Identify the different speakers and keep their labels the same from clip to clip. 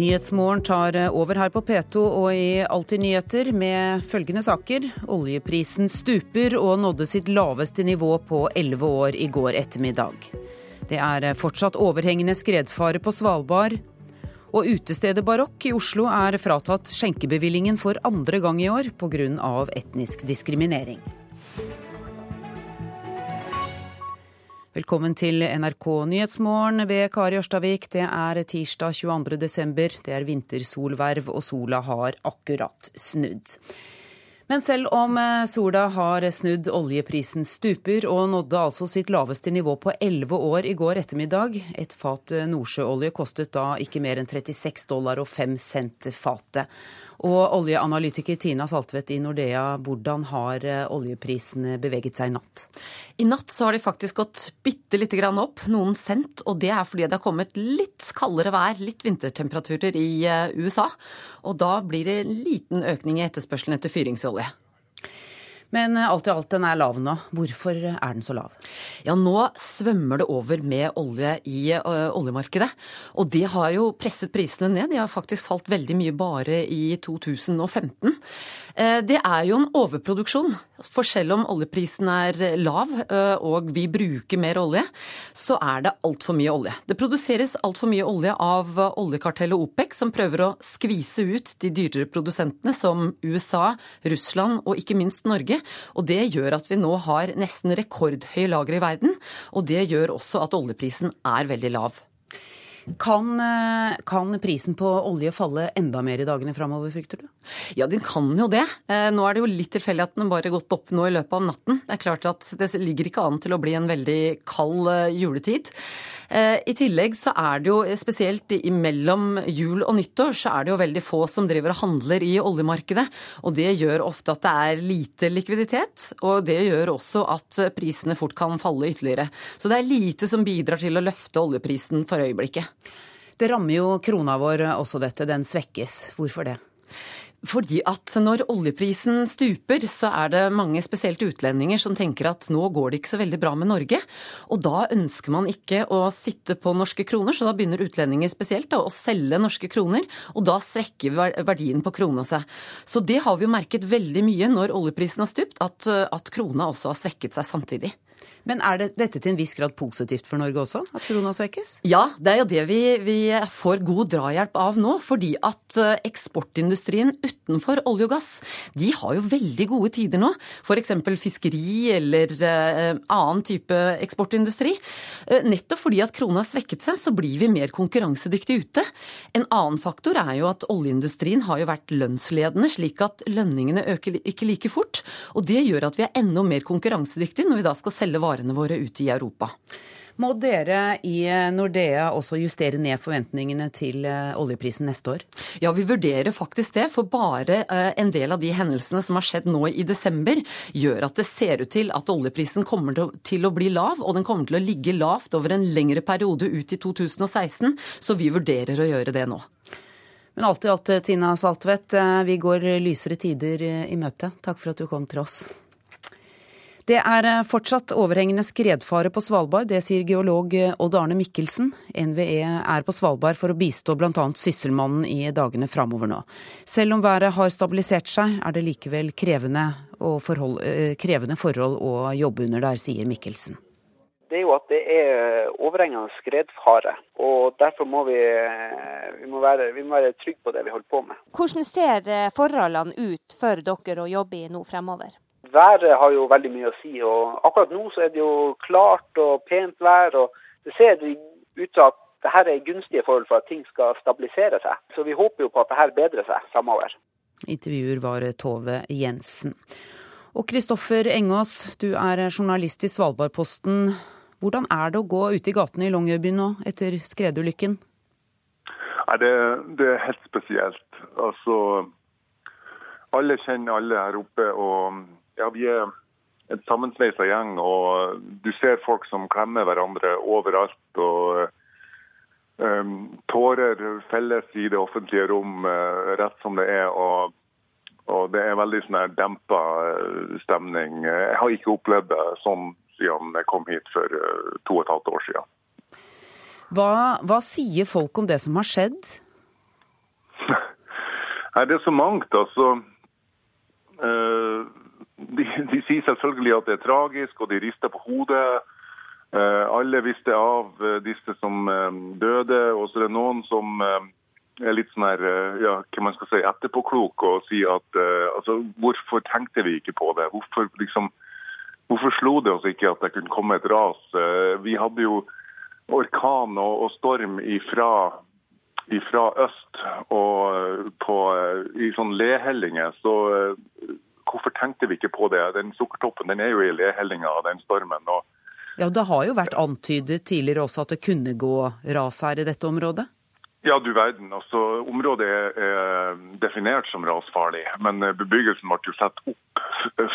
Speaker 1: Nyhetsmorgen tar over her på P2 og i Alltid nyheter med følgende saker. Oljeprisen stuper og nådde sitt laveste nivå på elleve år i går ettermiddag. Det er fortsatt overhengende skredfare på Svalbard. Og utestedet Barokk i Oslo er fratatt skjenkebevillingen for andre gang i år pga. etnisk diskriminering. Velkommen til NRK Nyhetsmorgen ved Kari Ørstavik. Det er tirsdag 22. desember. Det er vintersolverv, og sola har akkurat snudd. Men selv om eh, sola har snudd, oljeprisen stuper og nådde altså sitt laveste nivå på elleve år i går ettermiddag. Et fat nordsjøolje kostet da ikke mer enn 36 dollar og 5 cent fatet. Og oljeanalytiker Tina Saltvedt i Nordea, hvordan har eh, oljeprisene beveget seg i natt?
Speaker 2: I natt så har de faktisk gått bitte lite grann opp, noen cent. Og det er fordi det har kommet litt kaldere vær, litt vintertemperaturer i eh, USA. Og da blir det en liten økning i etterspørselen etter fyringsolje.
Speaker 1: Men eh, alt i alt, den er lav nå. Hvorfor er den så lav?
Speaker 2: Ja, nå svømmer det over med olje i uh, oljemarkedet. Og det har jo presset prisene ned. De har faktisk falt veldig mye bare i 2015. Uh, det er jo en overproduksjon. For selv om oljeprisen er lav uh, og vi bruker mer olje, så er det altfor mye olje. Det produseres altfor mye olje av oljekartellet OPEC, som prøver å skvise ut de dyrere produsentene som USA, Russland og ikke minst Norge. Og det gjør at vi nå har nesten rekordhøye lagre i verden. Og det gjør også at oljeprisen er veldig lav.
Speaker 1: Kan, eh, kan, prisen på olje falle enda mer i dagene framover, frykter du?
Speaker 2: Ja, den kan jo det. Eh, nå er det jo litt tilfeldig at den bare har gått opp nå i løpet av natten. Det er klart at det ligger ikke an til å bli en veldig kald eh, juletid. I tillegg så er det jo spesielt mellom jul og nyttår så er det jo veldig få som driver og handler i oljemarkedet. Og det gjør ofte at det er lite likviditet, og det gjør også at prisene fort kan falle ytterligere. Så det er lite som bidrar til å løfte oljeprisen for øyeblikket.
Speaker 1: Det rammer jo krona vår også dette, den svekkes. Hvorfor det?
Speaker 2: Fordi at når oljeprisen stuper, så er det mange spesielt utlendinger som tenker at nå går det ikke så veldig bra med Norge. Og da ønsker man ikke å sitte på norske kroner, så da begynner utlendinger spesielt da, å selge norske kroner. Og da svekker verdien på krona seg. Så det har vi jo merket veldig mye når oljeprisen har stupt, at, at krona også har svekket seg samtidig.
Speaker 1: Men er det, dette til en viss grad positivt for Norge også, at krona svekkes?
Speaker 2: Ja, det er jo det vi, vi, får god drahjelp av nå. Fordi at eh, eksportindustrien utenfor olje og gass, de har jo veldig gode tider nå. F.eks. fiskeri eller uh, annen type eksportindustri. Uh, nettopp fordi at krona har svekket seg, så blir vi mer konkurransedyktige ute. En annen faktor er jo at oljeindustrien har jo vært lønnsledende, slik at lønningene øker ikke like fort. Og det gjør at vi er enda mer konkurransedyktige når vi da skal selge varer varene våre ute i Europa.
Speaker 1: Må dere i Nordea også justere ned forventningene til eh, oljeprisen neste år?
Speaker 2: Ja, vi vurderer faktisk det. For bare eh, en del av de hendelsene som har skjedd nå i desember, gjør at det ser ut til at oljeprisen kommer til å bli lav. Og den kommer til å ligge lavt over en lengre periode ut i 2016. Så vi vurderer å gjøre det nå.
Speaker 1: Men alt i alt, Tina Saltvedt, eh, vi går lysere tider i møte. Takk for at du kom til oss. Det er eh, fortsatt overhengende skredfare på Svalbard, det sier geolog eh, Odd Arne Mikkelsen. NVE er på Svalbard for å bistå bl.a. Sysselmannen i dagene framover nå. Selv om været har stabilisert seg, er det likevel krevende, forhold, eh, krevende forhold å jobbe under der, sier Mikkelsen.
Speaker 3: Det er jo at det er overhengende skredfare. og Derfor må vi, vi, må være, vi må være trygge på det vi holder på med.
Speaker 4: Hvordan ser forholdene ut for dere å jobbe i nå fremover?
Speaker 3: Været har jo veldig mye å si. og Akkurat nå så er det jo klart og pent vær. og Det ser ut til at her er gunstige forhold for at ting skal stabilisere seg. Så vi håper jo på at det her bedrer seg framover.
Speaker 1: Intervjuer var Tove Jensen. Og Kristoffer Engås, du er journalist i Svalbardposten. Hvordan er det å gå ute i gatene i Longyearbyen nå, etter skredulykken?
Speaker 5: Nei, det, det, er helt spesielt. Altså, alle kjenner alle her oppe. og ja, vi er en sammensveisa gjeng, og du ser folk som klemmer hverandre overalt. og um, Tårer felles i det offentlige rom uh, rett som det er. og, og Det er veldig sånn dempa uh, stemning. Jeg har ikke opplevd det sånn siden jeg kom hit for uh, to og et halvt år siden.
Speaker 1: Hva, hva sier folk om det som har skjedd?
Speaker 5: Nei, Det er så mangt. altså. Uh, de, de, sier selvfølgelig at det er tragisk, og de rister på hodet. Uh, alle visste av uh, disse som døde, og så er det noen som er litt sånn her, ja, hva man skal si, etterpåklok og sier at altså, hvorfor tenkte vi ikke på det? Hvorfor liksom, hvorfor slo det oss ikke at det kunne komme et ras? vi hadde jo orkan og, og storm ifra fra øst og på, i sånn lehellinger. Så hvorfor tenkte vi ikke på det? Den Sukkertoppen den er jo i lehellinga av den stormen. og
Speaker 1: ja, Det har jo vært antydet tidligere også at det kunne gå ras her i dette området?
Speaker 5: Ja, du verden. Altså, området er definert som rasfarlig, men bebyggelsen ble jo satt opp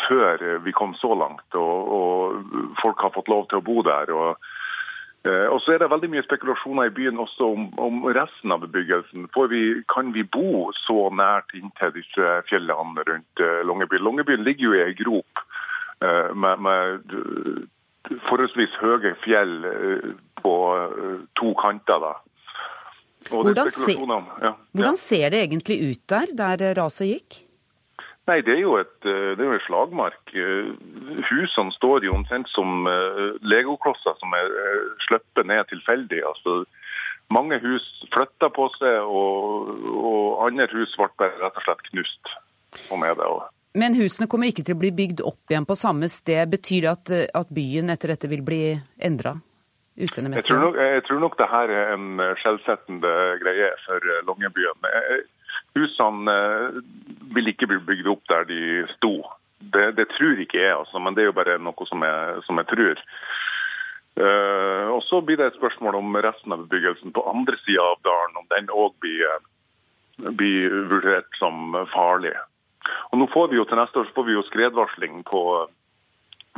Speaker 5: før vi kom så langt. Og, og folk har fått lov til å bo der. og og så er det veldig mye spekulasjoner i byen også om, om resten av bebyggelsen. Vi, kan vi bo så nært inntil disse fjellene rundt Longebyen? Longyearbyen? Longyearbyen ligger jo i ei grop eh, med, med, forholdsvis høye fjell på to kanter. da.
Speaker 1: Hvordan, se, ja, hvordan ser det egentlig ut der, der raset gikk?
Speaker 5: Nei, det er jo et, eh, det er jo en slagmark. Eh, husene står jo omtrent som eh, legoklosser som er sluppet ned tilfeldig. Altså, mange hus flytta på seg, og, og, andre hus ble bare rett og slett knust. Sånn er det.
Speaker 1: Men husene kommer ikke til å bli bygd opp igjen på samme sted. Betyr det at, at byen etter dette vil bli endra?
Speaker 5: Jeg tror, nok, jeg tror nok det her er en skjellsettende greie for Longyearbyen. Husene eh, vil ikke bli bygd opp der de sto. Det, det tror ikke jeg, altså, men det er jo bare noe som jeg, som jeg tror. Uh, og Så blir det et spørsmål om resten av bebyggelsen på andre sida av dalen, om den òg blir, blir, vurdert som farlig. Og nå får vi jo Til neste år får vi jo skredvarsling på,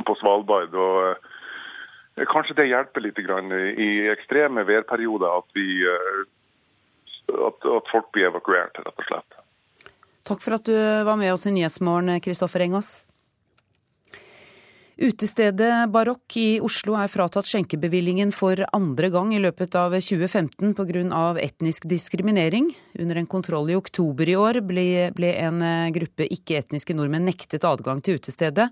Speaker 5: på Svalbard. og Kanskje det hjelper litt i ekstreme værperioder at vi at, at folk blir evakuert, rett og slett.
Speaker 1: Takk for at du var med oss i Nyhetsmorgen, Kristoffer Engas. Utestedet Barokk i Oslo er fratatt skjenkebevillingen for andre gang i løpet av 2015 pga. etnisk diskriminering. Under en kontroll i oktober i år ble, ble en gruppe ikke-etniske nordmenn nektet adgang til utestedet.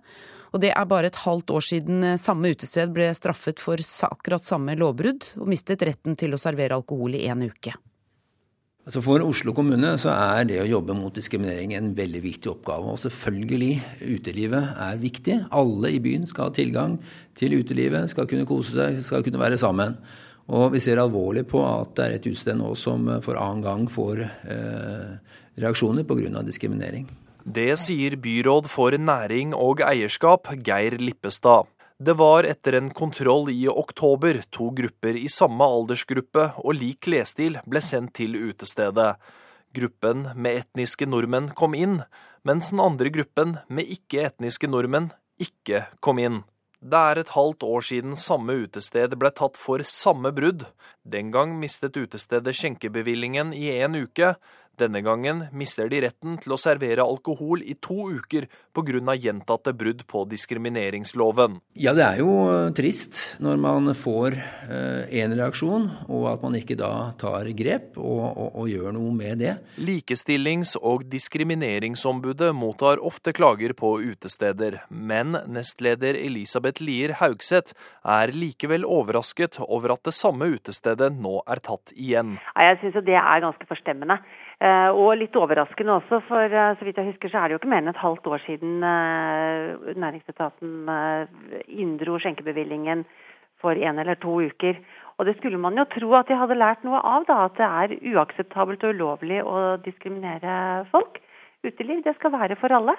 Speaker 1: Og det er bare et halvt år siden samme utested ble straffet for akkurat samme lovbrudd, og mistet retten til å servere alkohol i en uke.
Speaker 6: Altså For Oslo kommune så er det å jobbe mot diskriminering en veldig viktig oppgave. Og selvfølgelig, utelivet er viktig. Alle i byen skal ha tilgang til utelivet, skal kunne kose seg, skal kunne være sammen. Og vi ser alvorlig på at det er et utested nå som for annen gang får eh, reaksjoner pga. diskriminering.
Speaker 7: Det sier byråd for næring og eierskap, Geir Lippestad. Det var etter en kontroll i oktober to grupper i samme aldersgruppe og lik klesstil ble sendt til utestedet. Gruppen med etniske nordmenn kom inn, mens den andre gruppen med ikke-etniske nordmenn ikke kom inn. Det er et halvt år siden samme utested ble tatt for samme brudd. Den gang mistet utestedet skjenkebevillingen i en uke. Denne gangen mister de retten til å servere alkohol i to uker pga. gjentatte brudd på diskrimineringsloven.
Speaker 6: Ja, det er jo eh, trist når man får én eh, reaksjon, og at man ikke da tar grep og, og, og gjør noe med det.
Speaker 7: Likestillings- og diskrimineringsombudet mottar ofte klager på utesteder, men nestleder Elisabeth Lier Haugseth er likevel overrasket over at det samme utestedet nå er tatt igjen.
Speaker 8: Jeg syns det er ganske forstemmende. Eh, og litt overraskende også, for eh, så vidt jeg husker så er det jo ikke mer enn et halvt år siden eh, næringsetaten inndro skjenkebevillingen for en eller to uker. Og det skulle man jo tro at de hadde lært noe av, da. At det er uakseptabelt og ulovlig å diskriminere folk. Uteliv, det skal være for alle.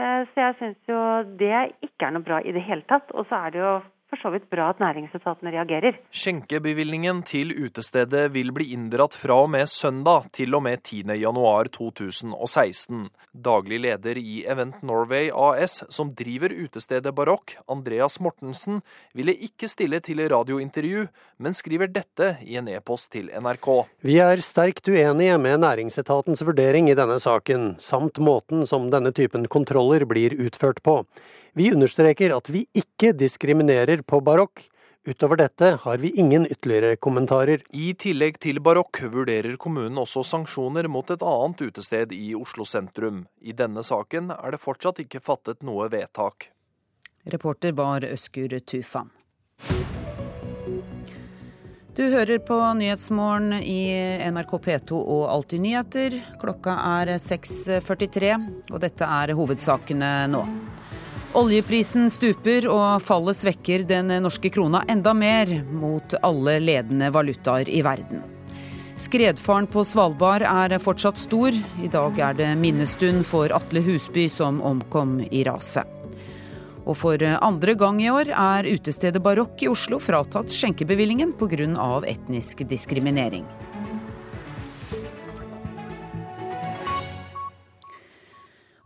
Speaker 8: Så jeg syns jo det ikke er noe bra i det hele tatt. Og så er det jo for så vidt bra at næringsetaten reagerer.
Speaker 7: Skjenkebevilgningen til utestedet vil bli inndratt fra og med søndag til og med 10.10.2016. Daglig leder i Event Norway AS, som driver utestedet Barokk, Andreas Mortensen, ville ikke stille til radiointervju, men skriver dette i en e-post til NRK.
Speaker 9: Vi er sterkt uenige med næringsetatens vurdering i denne saken, samt måten som denne typen kontroller blir utført på. Vi understreker at vi ikke diskriminerer på barokk. Utover dette har vi ingen ytterligere kommentarer.
Speaker 7: I tillegg til barokk vurderer kommunen også sanksjoner mot et annet utested i Oslo sentrum. I denne saken er det fortsatt ikke fattet noe vedtak.
Speaker 1: Reporter var Øskur Tufan. Du hører på Nyhetsmorgen i NRK P2 og Alltid nyheter. Klokka er 6.43, og dette er hovedsakene nå. Oljeprisen stuper, og fallet svekker den norske krona enda mer mot alle ledende valutaer i verden. Skredfaren på Svalbard er fortsatt stor. I dag er det minnestund for Atle Husby som omkom i raset. Og for andre gang i år er utestedet Barokk i Oslo fratatt skjenkebevillingen pga. etnisk diskriminering.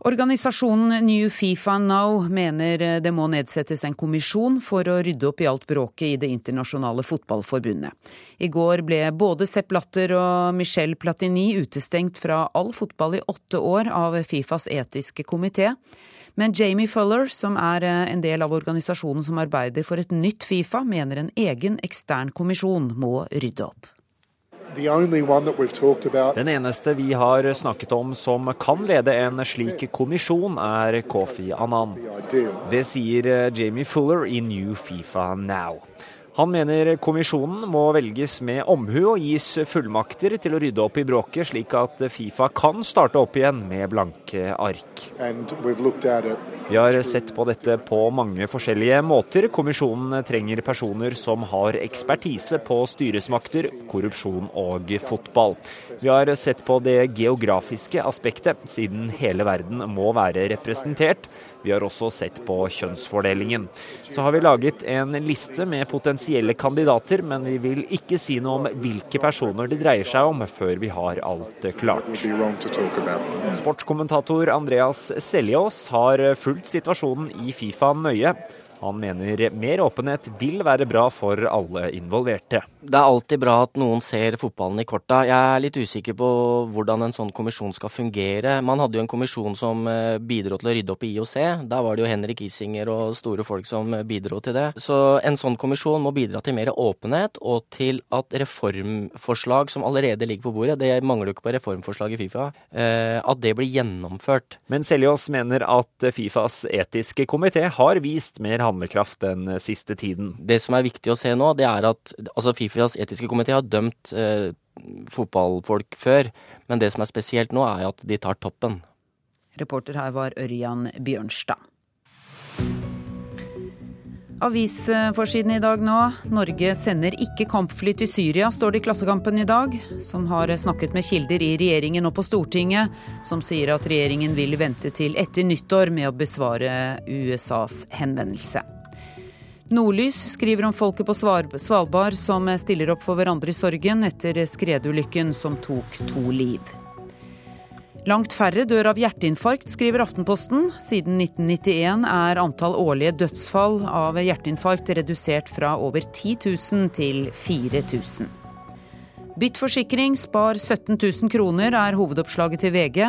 Speaker 1: Organisasjonen New Fifa Now mener det må nedsettes en kommisjon for å rydde opp i alt bråket i Det internasjonale fotballforbundet. I går ble både Sepp Latter og Michel Platini utestengt fra all fotball i åtte år av Fifas etiske komité. Men Jamie Fuller, som er en del av organisasjonen som arbeider for et nytt Fifa, mener en egen ekstern kommisjon må rydde opp.
Speaker 10: Den eneste vi har snakket om som kan lede en slik kommisjon, er Kofi Annan. Det sier Jamie Fuller i New Fifa Now. Han mener kommisjonen må velges med omhu og gis fullmakter til å rydde opp i bråket, slik at Fifa kan starte opp igjen med blanke ark. Vi har sett på dette på mange forskjellige måter. Kommisjonen trenger personer som har ekspertise på styresmakter, korrupsjon og fotball. Vi har sett på det geografiske aspektet, siden hele verden må være representert. Vi har også sett på kjønnsfordelingen. Så har vi laget en liste med potensielle kandidater, men vi vil ikke si noe om hvilke personer det dreier seg om før vi har alt klart. Sportskommentator Andreas Seljås har fulgt situasjonen i Fifa nøye. Han mener mer åpenhet vil være bra for alle involverte.
Speaker 11: Det er alltid bra at noen ser fotballen i korta. Jeg er litt usikker på hvordan en sånn kommisjon skal fungere. Man hadde jo en kommisjon som eh, bidro til å rydde opp i IOC. Da var det jo Henrik Isinger og store folk som eh, bidro til det. Så en sånn kommisjon må bidra til mer åpenhet, og til at reformforslag som allerede ligger på bordet, det mangler jo ikke på reformforslag i Fifa, eh, at det blir gjennomført.
Speaker 10: Men Seljås mener at Fifas etiske komité har vist mer handlekraft den siste tiden.
Speaker 11: Det som er viktig å se nå, det er at altså Fifas etiske komité har dømt eh, fotballfolk før, men det som er spesielt nå, er at de tar toppen.
Speaker 1: Reporter her var Ørjan Bjørnstad. Avisforsiden i dag nå. Norge sender ikke kampfly til Syria, står det i Klassekampen i dag. Som har snakket med kilder i regjeringen og på Stortinget, som sier at regjeringen vil vente til etter nyttår med å besvare USAs henvendelse. Nordlys skriver om folket på Svalbard som stiller opp for hverandre i sorgen etter skredulykken som tok to liv. Langt færre dør av hjerteinfarkt, skriver Aftenposten. Siden 1991 er antall årlige dødsfall av hjerteinfarkt redusert fra over 10 000 til 4000. Bytt forsikring, spar 17 000 kroner, er hovedoppslaget til VG.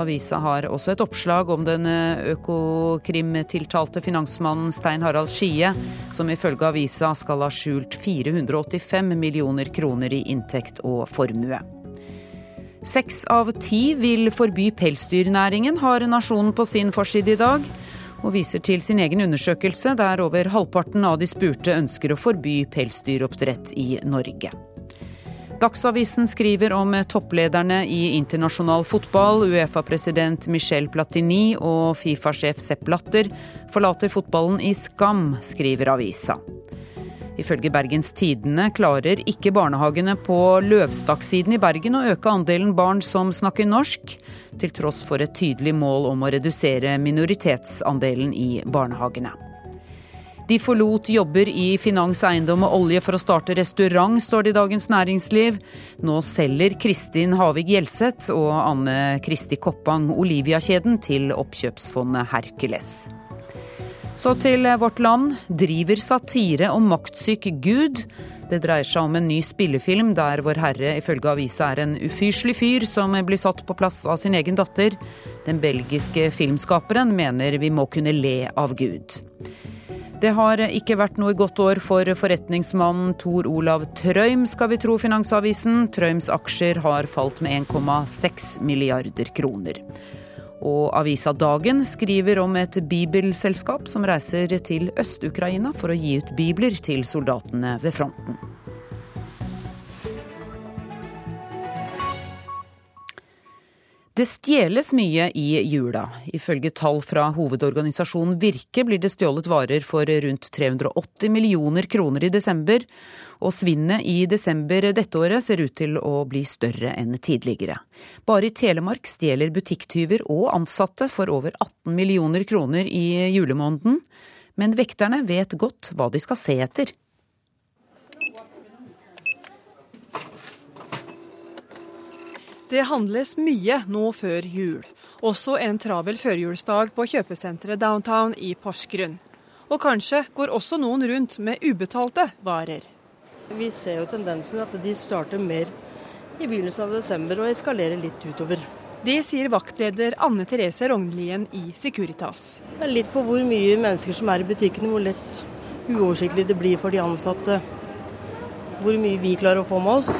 Speaker 1: Avisa har også et oppslag om den økokrimtiltalte finansmannen Stein Harald Skie, som ifølge avisa skal ha skjult 485 millioner kroner i inntekt og formue. Seks av ti vil forby pelsdyrnæringen, har Nasjonen på sin forside i dag. Og viser til sin egen undersøkelse, der over halvparten av de spurte ønsker å forby pelsdyroppdrett i Norge. Dagsavisen skriver om topplederne i internasjonal fotball. Uefa-president Michel Platini og Fifa-sjef Sepp Latter forlater fotballen i skam, skriver avisa. Ifølge Bergens Tidende klarer ikke barnehagene på Løvstakksiden i Bergen å øke andelen barn som snakker norsk, til tross for et tydelig mål om å redusere minoritetsandelen i barnehagene. De forlot jobber i finans, eiendom og olje for å starte restaurant, står det i Dagens Næringsliv. Nå selger Kristin Havig Gjelseth og Anne Kristi Koppang Olivia-kjeden til oppkjøpsfondet Hercules. Så til Vårt Land. Driver satire om maktsyk Gud. Det dreier seg om en ny spillefilm der Vår Herre ifølge avisa er en ufyselig fyr som blir satt på plass av sin egen datter. Den belgiske filmskaperen mener vi må kunne le av Gud. Det har ikke vært noe godt år for forretningsmannen Tor Olav Trøim, skal vi tro Finansavisen. Trøims aksjer har falt med 1,6 milliarder kroner. Og avisa Dagen skriver om et bibelselskap som reiser til Øst-Ukraina for å gi ut bibler til soldatene ved fronten. Det stjeles mye i jula. Ifølge tall fra hovedorganisasjonen Virke blir det stjålet varer for rundt 380 millioner kroner i desember. Og svinnet i desember dette året ser ut til å bli større enn tidligere. Bare i Telemark stjeler butikktyver og ansatte for over 18 millioner kroner i julemåneden. Men vekterne vet godt hva de skal se etter.
Speaker 12: Det handles mye nå før jul. Også en travel førjulsdag på kjøpesenteret downtown i Porsgrunn. Og kanskje går også noen rundt med ubetalte varer.
Speaker 13: Vi ser jo tendensen at de starter mer i begynnelsen av desember og eskalerer litt utover.
Speaker 12: Det sier vaktleder Anne Therese Rognlien i Securitas.
Speaker 13: Det er litt på hvor mye mennesker som er i butikkene, hvor lett uoversiktlig det blir for de ansatte. Hvor mye vi klarer å få med oss.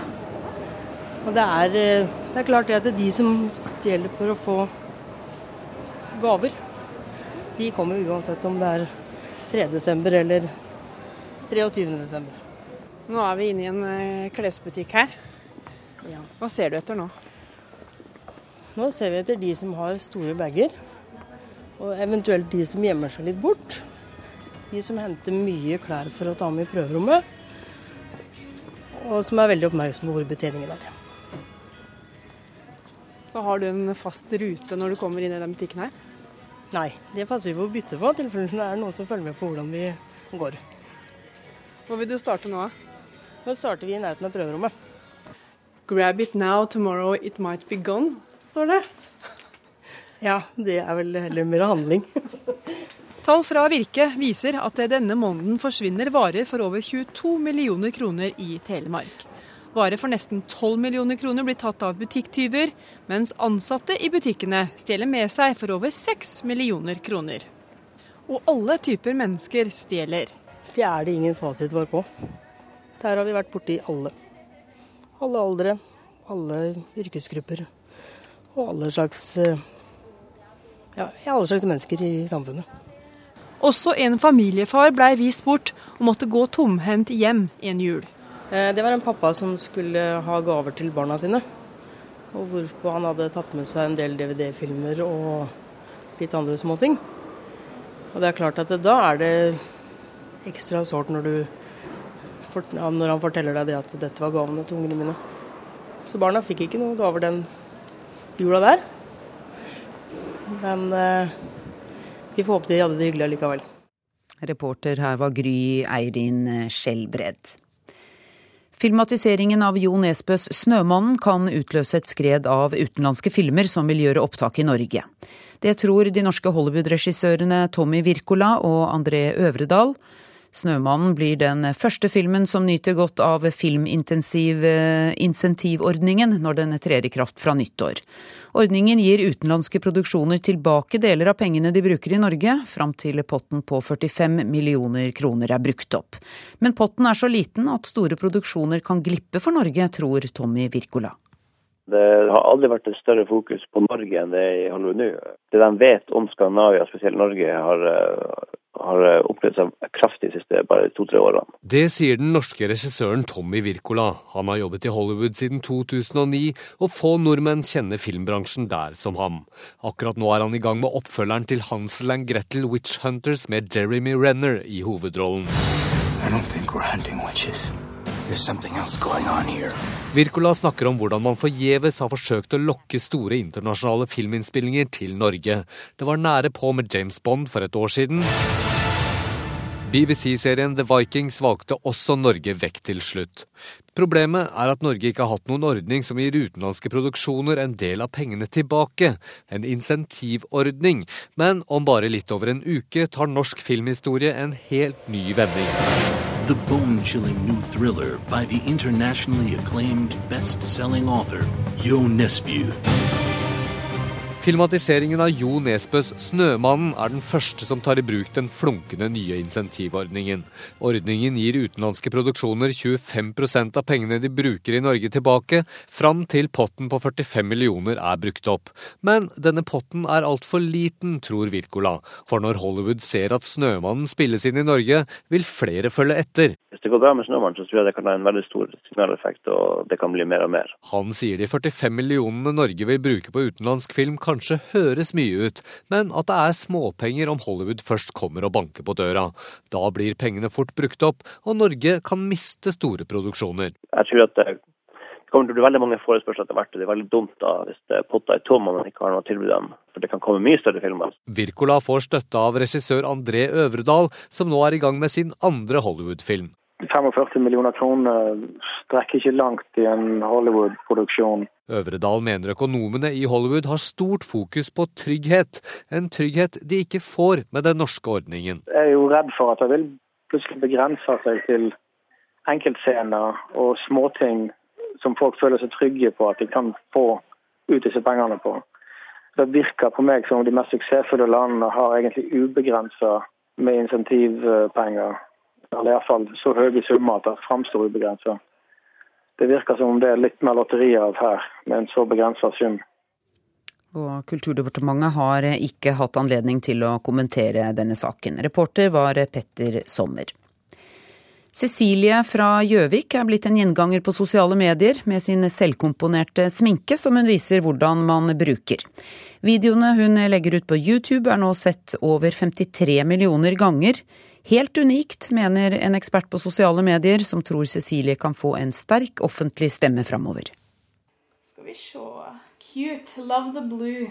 Speaker 13: Og det er, eh, det er klart det at det er de som stjeler for å få gaver, de kommer uansett om det er 3. desember eller 23.
Speaker 12: Nå er vi inne i en eh, klesbutikk her. Hva ser du etter nå?
Speaker 13: Nå ser vi etter de som har store bager, og eventuelt de som gjemmer seg litt bort. De som henter mye klær for å ta med i prøverommet, og som er veldig oppmerksomme på hvor betjeningen er.
Speaker 12: Så har du en fast rute når du kommer inn i den butikken her?
Speaker 13: Nei, det passer vi på å bytte på, i tilfelle det er noen som følger med på hvordan vi går.
Speaker 12: Hvor vil du starte nå?
Speaker 13: Nå starter vi i nærheten av prøverommet.
Speaker 12: Grab it now, tomorrow it might be gone, står det.
Speaker 13: Ja, det er vel heller mer handling.
Speaker 12: Tall fra Virke viser at det denne måneden forsvinner varer for over 22 millioner kroner i Telemark. Varer for nesten 12 millioner kroner blir tatt av butikktyver, mens ansatte i butikkene stjeler med seg for over 6 millioner kroner. Og alle typer mennesker stjeler.
Speaker 13: Det er det ingen fasit vår på. Der har vi vært borti alle. Alle aldre, alle yrkesgrupper og alle slags, eh, ja, alle slags mennesker i samfunnet.
Speaker 12: Også en familiefar blei vist bort og måtte gå tomhendt hjem en jul.
Speaker 13: Eh, det var en pappa som skulle ha gaver til barna sine. Og hvorpå han hadde tatt med seg en del DVD-filmer og litt andre småting. Og det er klart at da er det ekstra sårt når, når han forteller deg det at dette var gavene til ungene mine. Så barna fikk ikke noen gaver den jula der. Men eh, vi får håpe de hadde det hyggelig allikevel.
Speaker 1: Reporter her var Gry Eirin Skjelbred. Filmatiseringen av Jo Nesbøs 'Snømannen' kan utløse et skred av utenlandske filmer som vil gjøre opptak i Norge. Det tror de norske Hollywood-regissørene Tommy Wirkola og André Øvredal. 'Snømannen' blir den første filmen som nyter godt av filminsentivordningen når den trer i kraft fra nyttår. Ordningen gir utenlandske produksjoner tilbake deler av pengene de bruker i Norge, fram til potten på 45 millioner kroner er brukt opp. Men potten er så liten at store produksjoner kan glippe for Norge, tror Tommy Wirkola.
Speaker 14: Det har aldri vært et større fokus på Norge enn det er i Hollywood nå. Det de vet om Skandinavia, spesielt Norge, har, har opplevd seg kraftig de siste bare to-tre årene.
Speaker 15: Det sier den norske regissøren Tommy Wirkola. Han har jobbet i Hollywood siden 2009, og få nordmenn kjenner filmbransjen der som ham. Akkurat nå er han i gang med oppfølgeren til Hansel and Gretel Witch Hunters med Jeremy Renner i hovedrollen. I don't think we're hunting witches. Wirkola snakker om hvordan man forgjeves har forsøkt å lokke store internasjonale filminnspillinger til Norge. Det var nære på med James Bond for et år siden. BBC-serien The Vikings valgte også Norge vekk til slutt. Problemet er at Norge ikke har hatt noen ordning som gir utenlandske produksjoner en del av pengene tilbake. En insentivordning. Men om bare litt over en uke tar norsk filmhistorie en helt ny vending.
Speaker 16: The bone chilling new thriller by the internationally acclaimed best selling author Jo Nesbø.
Speaker 15: Filmatiseringen av Jo Nesbøs 'Snømannen' er den første som tar i bruk den flunkende nye insentivordningen. Ordningen gir utenlandske produksjoner 25% av pengene de bruker i Norge tilbake, fram til potten på 45 millioner er brukt opp. Men denne potten er altfor liten, tror Wirkola. For når Hollywood ser at 'Snømannen' spilles inn i Norge, vil flere følge etter.
Speaker 14: Hvis det går bra med 'Snømannen', så tror jeg det kan ha en veldig stor signaleffekt, og det kan bli mer og mer.
Speaker 15: Han sier de 45 millionene Norge vil bruke på utenlandsk film kanskje høres mye ut, men at det er småpenger om Hollywood først kommer og banker på døra. Da blir pengene fort brukt opp, og Norge kan miste store produksjoner.
Speaker 14: Jeg tror at det kommer til å bli veldig mange forespørsler etter hvert, og det er veldig dumt da hvis potta er tom og man ikke har noe å tilby dem. For det kan komme mye større filmer.
Speaker 15: Wirkola får støtte av regissør André Øvredal, som nå er i gang med sin andre Hollywood-film.
Speaker 17: 45 millioner kroner strekker ikke langt i en Hollywood-produksjon.
Speaker 15: Øvredal mener økonomene i Hollywood har stort fokus på trygghet, en trygghet de ikke får med den norske ordningen.
Speaker 17: Jeg er jo redd for at det vil plutselig begrense seg til enkeltscener og småting som folk føler seg trygge på at de kan få ut disse pengene på. Det virker på meg som om de mest suksessfulle landene har egentlig ubegrensa med insentivpenger. Eller iallfall så høye summer at det framstår ubegrensa. Det virker som om det er litt mer lotteri av her, med en så begrensa sum.
Speaker 1: Og Kulturdepartementet har ikke hatt anledning til å kommentere denne saken. Reporter var Petter Sommer. Cecilie fra Gjøvik er blitt en gjenganger på sosiale medier med sin selvkomponerte sminke, som hun viser hvordan man bruker. Videoene hun legger ut på YouTube er nå sett over 53 millioner ganger. Helt unikt, mener en ekspert på sosiale medier, som tror Cecilie kan få en sterk offentlig stemme framover.
Speaker 18: Skal vi se Cute. Love the blue.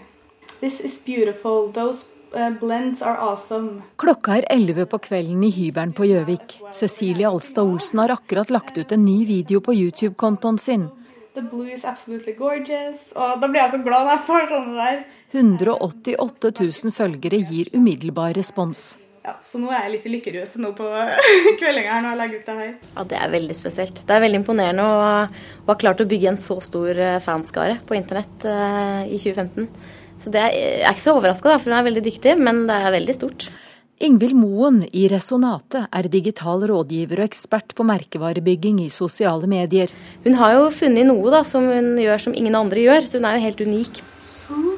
Speaker 18: This is beautiful. Those uh, blends are awesome.
Speaker 19: Klokka er 11 på kvelden i hybelen på Gjøvik. Cecilie Alstad Olsen har akkurat lagt ut en ny video på YouTube-kontoen sin.
Speaker 18: The blue is absolutely gorgeous. Og da blir jeg så glad når jeg får sånne der.
Speaker 19: 188 000 følgere gir umiddelbar respons.
Speaker 18: Ja, så nå er jeg litt i lykkeruset nå på kveldinga her når jeg legger ut det her.
Speaker 20: Ja, Det er veldig spesielt. Det er veldig imponerende å, å ha klart å bygge en så stor eh, fanskare på internett eh, i 2015. Så det er, jeg er ikke så overraska, for hun er veldig dyktig, men det er veldig stort.
Speaker 19: Ingvild Moen i Resonate er digital rådgiver og ekspert på merkevarebygging i sosiale medier.
Speaker 20: Hun har jo funnet noe da, som hun gjør som ingen andre gjør, så hun er jo helt unik.
Speaker 18: Sånn.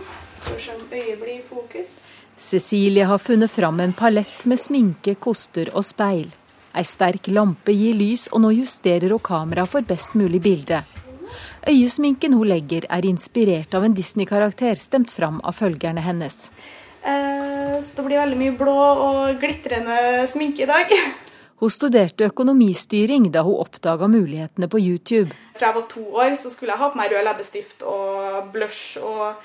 Speaker 18: Får se om øyet blir i fokus.
Speaker 19: Cecilie har funnet fram en palett med sminke, koster og speil. Ei sterk lampe gir lys, og nå justerer hun kameraet for best mulig bilde. Øyesminken hun legger er inspirert av en Disney-karakter stemt fram av følgerne hennes.
Speaker 18: Eh, så det blir veldig mye blå og glitrende sminke i dag.
Speaker 19: Hun studerte økonomistyring da hun oppdaga mulighetene på YouTube.
Speaker 18: Fra jeg var to år så skulle jeg ha på meg rød leppestift og blush. og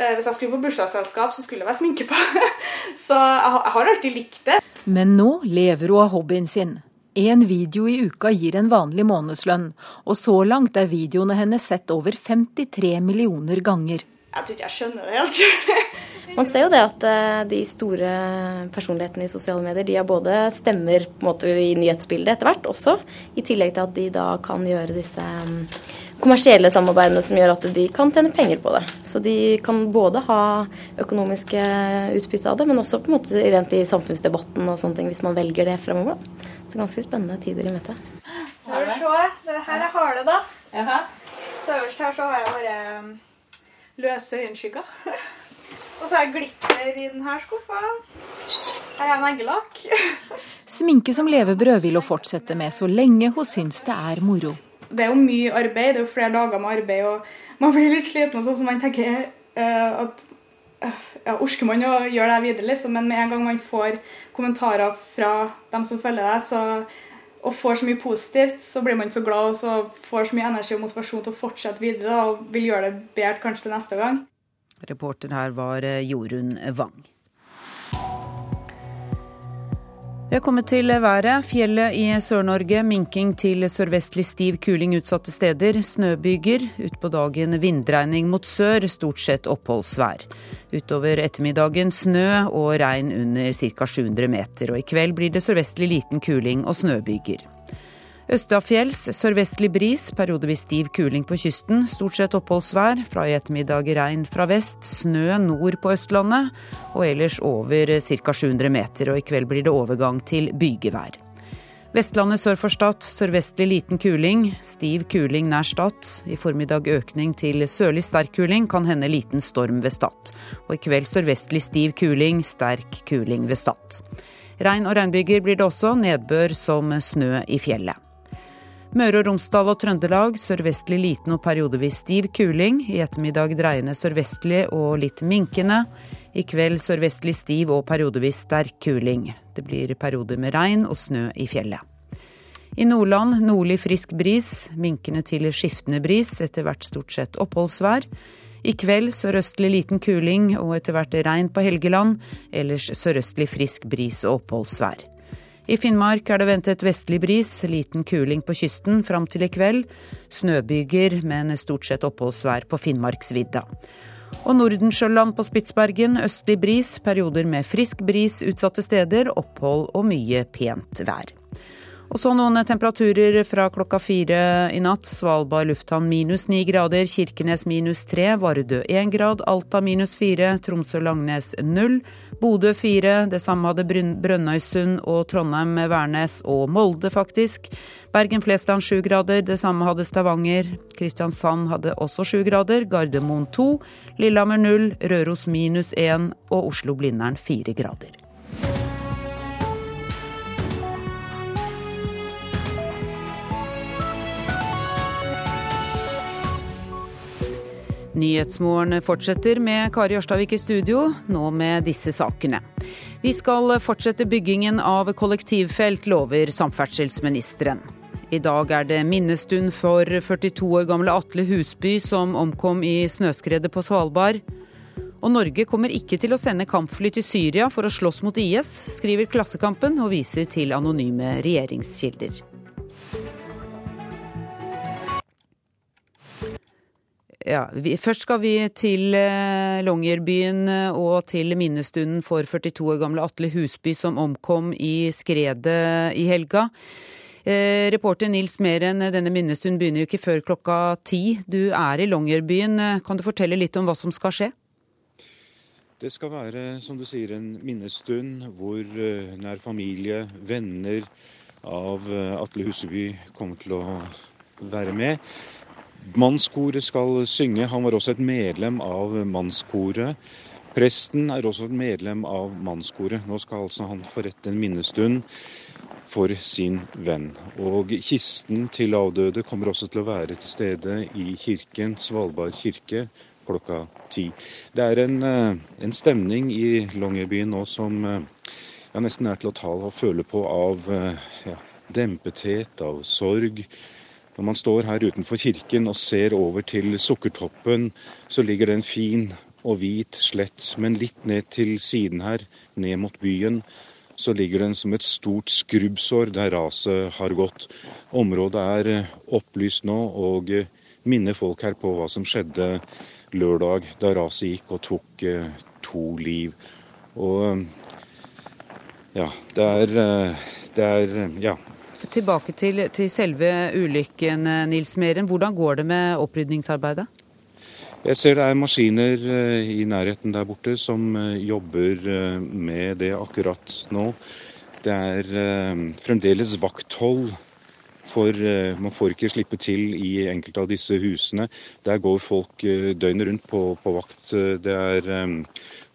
Speaker 18: Hvis jeg skulle på bursdagsselskap, så skulle det være sminke på. så jeg, har alltid likt det.
Speaker 19: Men nå lever hun av hobbyen sin. En video i uka gir en vanlig månedslønn, og så langt er videoene hennes sett over 53 millioner ganger.
Speaker 18: Jeg tror ikke jeg skjønner det helt sjøl.
Speaker 20: Man ser jo det at eh, de store personlighetene i sosiale medier de har både stemmer på en måte i nyhetsbildet etter hvert også, i tillegg til at de da kan gjøre disse mm, kommersielle samarbeidene som gjør at de kan tjene penger på det. Så de kan både ha økonomiske utbytte av det, men også på en måte rent i samfunnsdebatten og sånne ting, hvis man velger det fremover. Da. Så ganske spennende tider i møte.
Speaker 18: Skal vi se. Det her er hale, da. Så øverst her så har jeg bare mm, løse øyenskygger. Og så er glitter i denne skuffa. Her er en eggelakk.
Speaker 19: Sminke som levebrød vil hun fortsette med så lenge hun syns det er moro.
Speaker 18: Det er jo mye arbeid, det er jo flere dager med arbeid, og man blir litt sliten. og sånn, så man tenker uh, at uh, ja, Orker man å gjøre det videre, liksom? Men med en gang man får kommentarer fra dem som følger deg, så, og får så mye positivt, så blir man så glad og så får så mye energi og motivasjon til å fortsette videre og vil gjøre det bedre kanskje til neste gang.
Speaker 1: Reporter her var eh, Jorunn Wang. Vi har kommet til været. Fjellet i Sør-Norge minking til sørvestlig stiv kuling utsatte steder. Snøbyger. Utpå dagen vindregning mot sør, stort sett oppholdsvær. Utover ettermiddagen snø og regn under ca. 700 meter. Og i kveld blir det sørvestlig liten kuling og snøbyger. Østafjells sørvestlig bris, periodevis stiv kuling på kysten. Stort sett oppholdsvær. Fra i ettermiddag regn fra vest. Snø nord på Østlandet. Og ellers over ca. 700 meter. Og i kveld blir det overgang til bygevær. Vestlandet sør for Stad sørvestlig liten kuling. Stiv kuling nær Stad. I formiddag økning til sørlig sterk kuling. Kan hende liten storm ved Stad. Og i kveld sørvestlig stiv kuling, sterk kuling ved Stad. Regn og regnbyger blir det også. Nedbør som snø i fjellet. Møre og Romsdal og Trøndelag sørvestlig liten og periodevis stiv kuling. I ettermiddag dreiende sørvestlig og litt minkende. I kveld sørvestlig stiv og periodevis sterk kuling. Det blir perioder med regn og snø i fjellet. I Nordland nordlig frisk bris, minkende til skiftende bris, etter hvert stort sett oppholdsvær. I kveld sørøstlig liten kuling og etter hvert regn på Helgeland. Ellers sørøstlig frisk bris og oppholdsvær. I Finnmark er det ventet vestlig bris, liten kuling på kysten fram til i kveld. Snøbyger, men stort sett oppholdsvær på Finnmarksvidda. Og Nordensjøland på Spitsbergen østlig bris, perioder med frisk bris utsatte steder, opphold og mye pent vær. Og så noen temperaturer fra klokka fire i natt. Svalbard lufthavn minus ni grader, Kirkenes minus tre, Vardø én grad, Alta minus fire, Tromsø-Langnes null, Bodø fire. Det samme hadde Brønnøysund og Trondheim-Værnes og Molde, faktisk. Bergen-Flesland sju grader, det samme hadde Stavanger. Kristiansand hadde også sju grader, Gardermoen to, Lillehammer null, Røros minus én og Oslo-Blindern fire grader. Nyhetsmorgen fortsetter med Kari Ørstavik i studio, nå med disse sakene. Vi skal fortsette byggingen av kollektivfelt, lover samferdselsministeren. I dag er det minnestund for 42 år gamle Atle Husby som omkom i snøskredet på Svalbard. Og Norge kommer ikke til å sende kampfly til Syria for å slåss mot IS, skriver Klassekampen og viser til anonyme regjeringskilder. Ja, vi, først skal vi til eh, Longyearbyen eh, og til minnestunden for 42 år gamle Atle Husby som omkom i skredet i helga. Eh, reporter Nils Meren, denne minnestunden begynner jo ikke før klokka ti. Du er i Longyearbyen. Kan du fortelle litt om hva som skal skje?
Speaker 21: Det skal være, som du sier, en minnestund hvor nær familie, venner av Atle Huseby kommer til å være med. Mannskoret skal synge. Han var også et medlem av mannskoret. Presten er også et medlem av mannskoret. Nå skal altså han forrette en minnestund for sin venn. Og kisten til avdøde kommer også til å være til stede i kirken, Svalbard kirke, klokka ti. Det er en, eh, en stemning i Longyearbyen nå som eh, ja, nesten er til å ta og føle på av eh, ja, dempethet, av sorg. Når man står her utenfor kirken og ser over til Sukkertoppen, så ligger det en fin og hvit slett, men litt ned til siden her, ned mot byen, så ligger den som et stort skrubbsår der raset har gått. Området er eh, opplyst nå og eh, minner folk her på hva som skjedde lørdag da raset gikk og tok eh, to liv. Og ja, det er, det er ja,
Speaker 1: Tilbake til, til selve ulykken, Nils Meren. Hvordan går det med opprydningsarbeidet?
Speaker 21: Jeg ser det er maskiner eh, i nærheten der borte som eh, jobber eh, med det akkurat nå. Det er fremdeles vakthold, for man får ikke slippe til i enkelte av disse husene. Der går folk døgnet rundt på, på vakt. Det er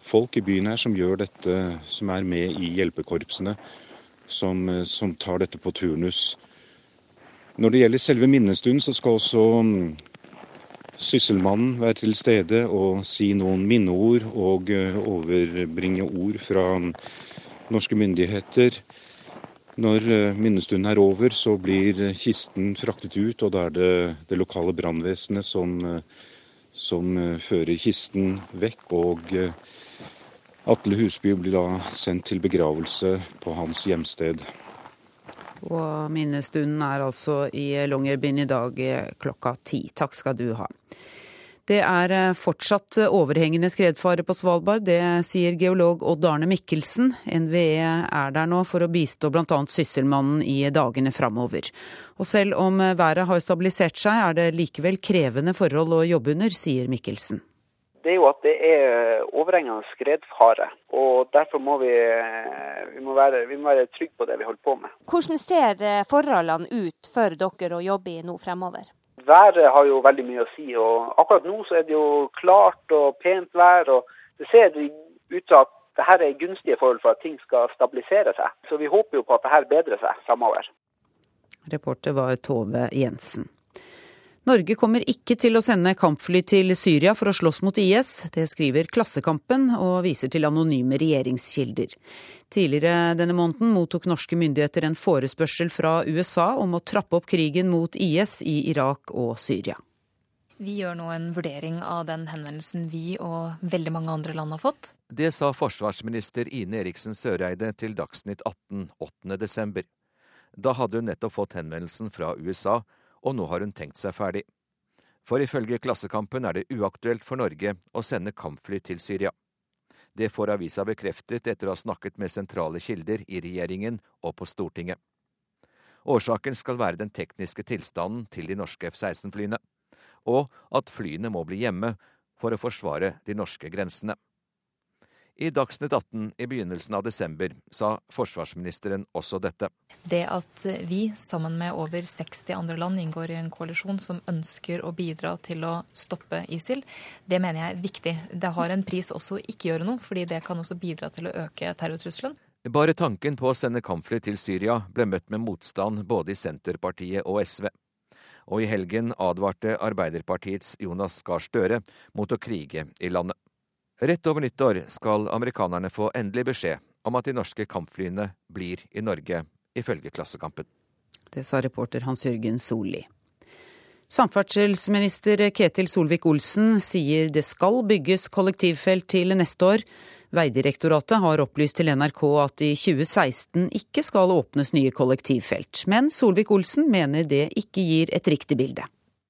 Speaker 21: folk i byen her som gjør dette, som er med i hjelpekorpsene som, eh, som, tar dette på turnus. Når det gjelder selve minnestunden, så skal også mm, sysselmannen være til stede og si noen minneord og eh, overbringe ord fra mm, norske myndigheter. Når eh, minnestunden er over, så blir kisten fraktet ut, og da er det det lokale brannvesenet som, som fører kisten vekk. og Atle Husby blir da sendt til begravelse på hans hjemsted.
Speaker 1: Og minnestunden er altså i Longyearbyen i dag klokka ti. Takk skal du ha. Det er eh, fortsatt overhengende skredfare på Svalbard, det sier geolog Odd Arne Mikkelsen. NVE er der nå for å bistå bl.a. Sysselmannen i dagene framover. Og selv om været har stabilisert seg, er det likevel krevende forhold å jobbe under, sier Mikkelsen.
Speaker 3: Det er jo at det er overhengende skredfare. og Derfor må vi, vi, må være, vi må være trygge på det vi holder på med.
Speaker 4: Hvordan ser forholdene ut for dere å jobbe i nå fremover?
Speaker 3: Været har jo veldig mye å si. og Akkurat nå så er det jo klart og pent vær. og Det ser ut til at dette er gunstige forhold for at ting skal stabilisere seg. Så vi håper jo på at dette bedrer seg fremover.
Speaker 1: Reporter var Tove Jensen. Norge kommer ikke til å sende kampfly til Syria for å slåss mot IS. Det skriver Klassekampen og viser til anonyme regjeringskilder. Tidligere denne måneden mottok norske myndigheter en forespørsel fra USA om å trappe opp krigen mot IS i Irak og Syria.
Speaker 22: Vi gjør nå en vurdering av den henvendelsen vi og veldig mange andre land har fått.
Speaker 23: Det sa forsvarsminister Ine Eriksen Søreide til Dagsnytt 18 8.12. Da hadde hun nettopp fått henvendelsen fra USA og nå har hun tenkt seg ferdig. For ifølge Klassekampen er det uaktuelt for Norge å sende kampfly til Syria. Det får avisa bekreftet etter å ha snakket med sentrale kilder i regjeringen og på Stortinget. Årsaken skal være den tekniske tilstanden til de norske F-16-flyene, og at flyene må bli hjemme for å forsvare de norske grensene. I Dagsnytt 18 i begynnelsen av desember sa forsvarsministeren også dette.
Speaker 22: Det at vi sammen med over 60 andre land inngår i en koalisjon som ønsker å bidra til å stoppe ISIL, det mener jeg er viktig. Det har en pris også å ikke gjøre noe, fordi det kan også bidra til å øke terrortrusselen.
Speaker 23: Bare tanken på å sende kampfly til Syria ble møtt med motstand både i Senterpartiet og SV. Og i helgen advarte Arbeiderpartiets Jonas Gahr Støre mot å krige i landet. Rett over nyttår skal amerikanerne få endelig beskjed om at de norske kampflyene blir i Norge, ifølge Klassekampen.
Speaker 1: Det sa reporter Hans Jørgen Solli. Samferdselsminister Ketil Solvik-Olsen sier det skal bygges kollektivfelt til neste år. Veidirektoratet har opplyst til NRK at i 2016 ikke skal åpnes nye kollektivfelt, men Solvik-Olsen mener det ikke gir et riktig bilde.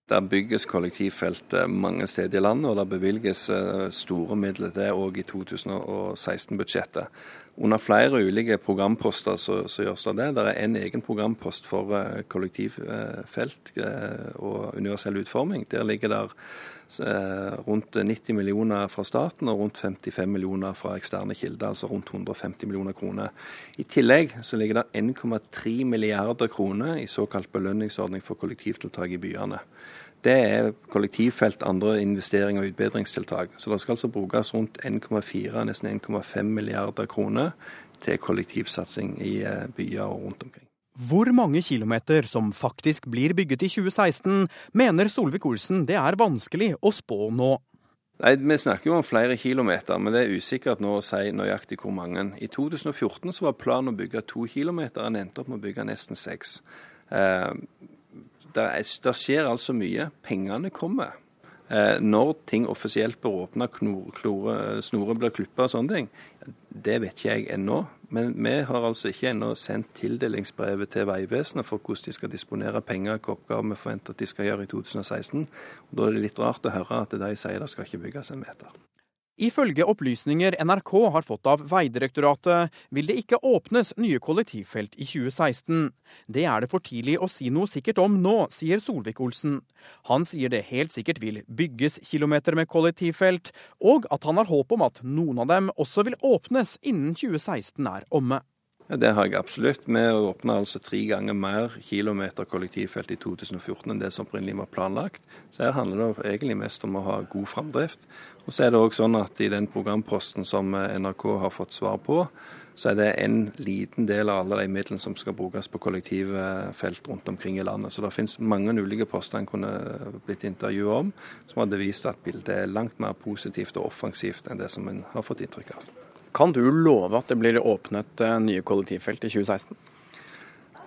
Speaker 24: Det bygges kollektivfelt mange steder i landet, og det bevilges eh, store midler til det òg i 2016-budsjettet. Under flere ulike programposter så, så, gjøres det det. Det er en egen programpost for eh, kollektivfelt eh, og universell utforming. Der ligger det rundt 90 millioner fra staten og rundt 55 millioner fra eksterne kilder, altså rundt 150 millioner kroner. I tillegg så ligger det 1,3 milliarder kroner i såkalt belønningsordning for kollektivtiltak i byene. Det er kollektivfelt, andre investeringer og utbedringstiltak. Så det skal altså brukes rundt 1,4, nesten 1,5 milliarder kroner til kollektivsatsing i eh, byer og rundt omkring.
Speaker 25: Hvor mange kilometer som faktisk blir bygget i 2016, mener Solvik-Olsen det er vanskelig å spå nå.
Speaker 24: Nei, Vi snakker jo om flere kilometer, men det er usikkert nå å si nøyaktig hvor mange. I 2014 så var planen å bygge to kilometer, en endte opp med å bygge nesten seks. Eh, det, det skjer altså mye. Pengene kommer. Eh, når ting offisielt bør åpne, snorer blir klippa og sånne ting, det vet ikke jeg ennå. Men vi har altså ikke ennå sendt tildelingsbrevet til Vegvesenet for hvordan de skal disponere penger, hvilke oppgaver vi forventer at de skal gjøre i 2016. Og da er det litt rart å høre at de sier det skal ikke bygges en meter.
Speaker 25: Ifølge opplysninger NRK har fått av Veidirektoratet, vil det ikke åpnes nye kollektivfelt i 2016. Det er det for tidlig å si noe sikkert om nå, sier Solvik-Olsen. Han sier det helt sikkert vil bygges kilometer med kollektivfelt, og at han har håp om at noen av dem også vil åpnes innen 2016 er omme.
Speaker 24: Ja, Det har jeg absolutt. Vi åpna altså tre ganger mer kilometer kollektivfelt i 2014 enn det som opprinnelig var planlagt. Så her handler det egentlig mest om å ha god framdrift. Og så er det òg sånn at i den programposten som NRK har fått svar på, så er det en liten del av alle de midlene som skal brukes på kollektivfelt rundt omkring i landet. Så det finnes mange ulike poster en kunne blitt intervjuet om, som hadde vist at bildet er langt mer positivt og offensivt enn det som en har fått inntrykk av.
Speaker 25: Kan du love at det blir åpnet eh, nye kollektivfelt i 2016?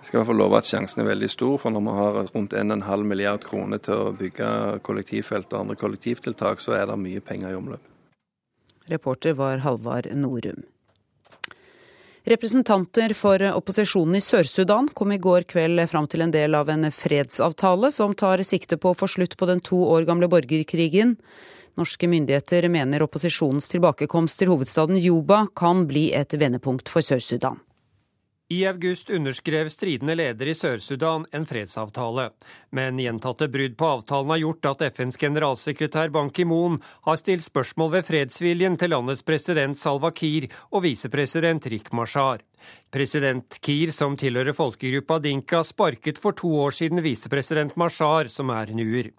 Speaker 24: Jeg skal i hvert fall love at sjansen er veldig stor, for når vi har rundt 1,5 milliard kroner til å bygge kollektivfelt og andre kollektivtiltak, så er det mye penger i omløp.
Speaker 1: Reporter var Halvard Norum. Representanter for opposisjonen i Sør-Sudan kom i går kveld fram til en del av en fredsavtale som tar sikte på å få slutt på den to år gamle borgerkrigen. Norske myndigheter mener opposisjonens tilbakekomst til hovedstaden Juba kan bli et vendepunkt for Sør-Sudan.
Speaker 26: I august underskrev stridende leder i Sør-Sudan en fredsavtale, men gjentatte brudd på avtalen har gjort at FNs generalsekretær Ban Ki-moon har stilt spørsmål ved fredsviljen til landets president Salva Kiir og visepresident Rik Mashar. President Kiir, som tilhører folkegruppa dinka, sparket for to år siden visepresident Mashar, som er nuer.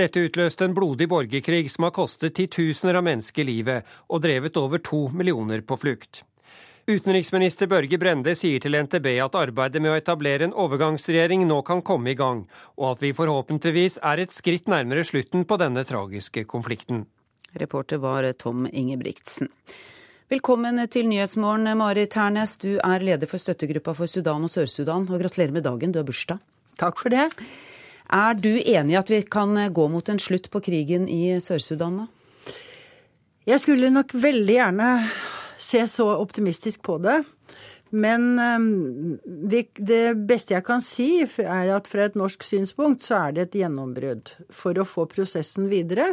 Speaker 26: Dette utløste en blodig borgerkrig som har kostet titusener av mennesker livet og drevet over to millioner på flukt. Utenriksminister Børge Brende sier til NTB at arbeidet med å etablere en overgangsregjering nå kan komme i gang, og at vi forhåpentligvis er et skritt nærmere slutten på denne tragiske konflikten.
Speaker 1: Reporter var Tom Ingebrigtsen. Velkommen til Nyhetsmorgen, Marit Hernes. Du er leder for støttegruppa for Sudan og Sør-Sudan, og gratulerer med dagen, du har bursdag.
Speaker 27: Takk for det.
Speaker 1: Er du enig i at vi kan gå mot en slutt på krigen i Sør-Sudan, da?
Speaker 27: Jeg skulle nok veldig gjerne se så optimistisk på det. Men ehm, det beste jeg kan si, er at fra et norsk synspunkt så er det et gjennombrudd for å få prosessen videre.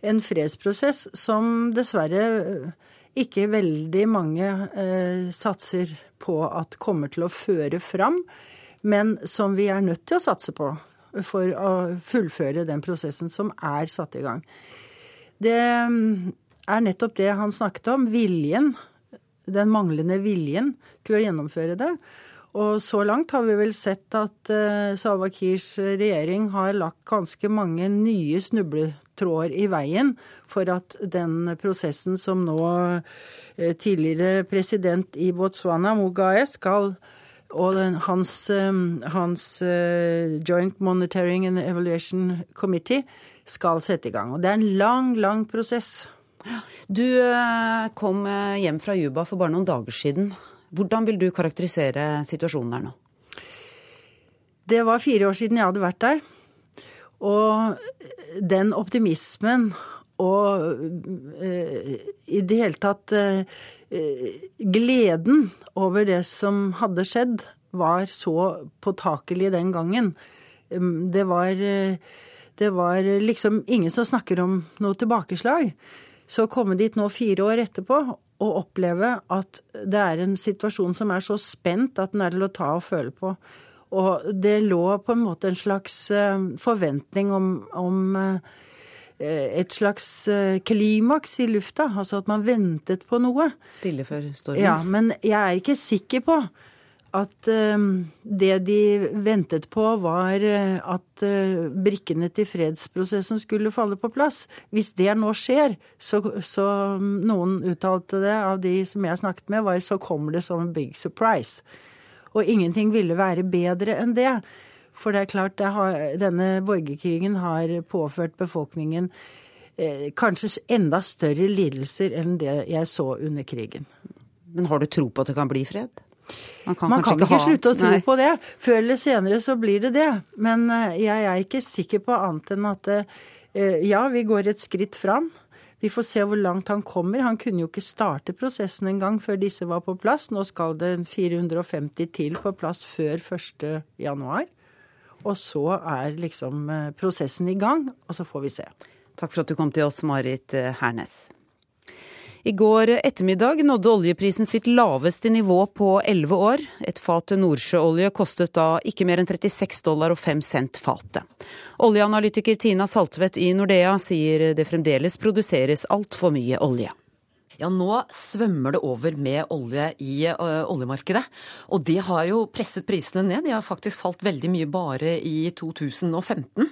Speaker 27: En fredsprosess som dessverre eh, ikke veldig mange eh, satser på at kommer til å føre fram, men som vi er nødt til å satse på for å fullføre den prosessen som er satt i gang. Det ehm, er nettopp det han snakket om, viljen den manglende viljen til å gjennomføre det. Og så langt har vi vel sett at uh, Salva Kirs regjering har lagt ganske mange nye snubletråder i veien for at den prosessen som nå uh, tidligere president i Botswana, Mugae, skal og den, hans, um, hans uh, Joint Monitoring and Evaluation Committee skal sette i gang. Og det er en lang, lang prosess.
Speaker 1: Du eh, kom eh, hjem fra Juba for bare noen dager siden. Hvordan vil du karakterisere situasjonen der nå?
Speaker 27: Det var fire år siden jeg hadde vært der. Og den optimismen og uh, i det hele tatt uh, gleden over det som hadde skjedd, var så påtakelig den gangen. Det var, uh, det var liksom ingen som snakker om noe tilbakeslag. Så å komme dit nå fire år etterpå og oppleve at det er en situasjon som er så spent at den er til å ta og føle på. Og det lå på en måte en slags eh, forventning om, om eh, et slags eh, klimaks i lufta. Altså at man ventet på noe.
Speaker 1: Stille før stormen?
Speaker 27: Ja, men jeg er ikke sikker på at uh, det de ventet på, var at brikkene til fredsprosessen skulle falle på plass. Hvis det nå skjer, så, så um, noen uttalte det av de som jeg snakket med, var så kommer det som en big surprise. Og ingenting ville være bedre enn det. For det er klart, det har, denne borgerkrigen har påført befolkningen kanskje enda større lidelser enn det jeg så under krigen.
Speaker 1: Men har du tro på at det kan bli fred?
Speaker 27: Man kan, Man kan ikke, ikke slutte å tro Nei. på det. Før eller senere så blir det det. Men eh, jeg er ikke sikker på annet enn at eh, ja, vi går et skritt fram. Vi får se hvor langt han kommer. Han kunne jo ikke starte prosessen engang før disse var på plass. Nå skal det 450 til på plass før 1.1. Og så er liksom eh, prosessen i gang, og så får vi se.
Speaker 1: Takk for at du kom til oss, Marit Hernes. I går ettermiddag nådde oljeprisen sitt laveste nivå på elleve år. Et fat nordsjøolje kostet da ikke mer enn 36 dollar og 5 cent fatet. Oljeanalytiker Tina Saltvedt i Nordea sier det fremdeles produseres altfor mye olje.
Speaker 28: Ja, nå svømmer det over med olje i uh, oljemarkedet. Og det har jo presset prisene ned. De har faktisk falt veldig mye bare i 2015.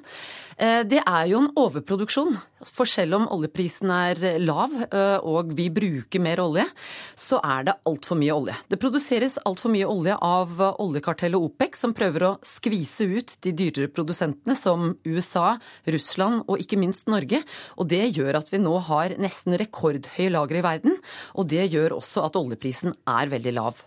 Speaker 28: Eh, det er jo en overproduksjon. For selv om oljeprisen er lav eh, og vi bruker mer olje, så er det altfor mye olje. Det produseres altfor mye olje av oljekartellet OPEC, som prøver å skvise ut de dyrere produsentene som USA, Russland og ikke minst Norge. Og det gjør at vi nå har nesten rekordhøye lagre i verden, og det gjør også at oljeprisen er veldig lav.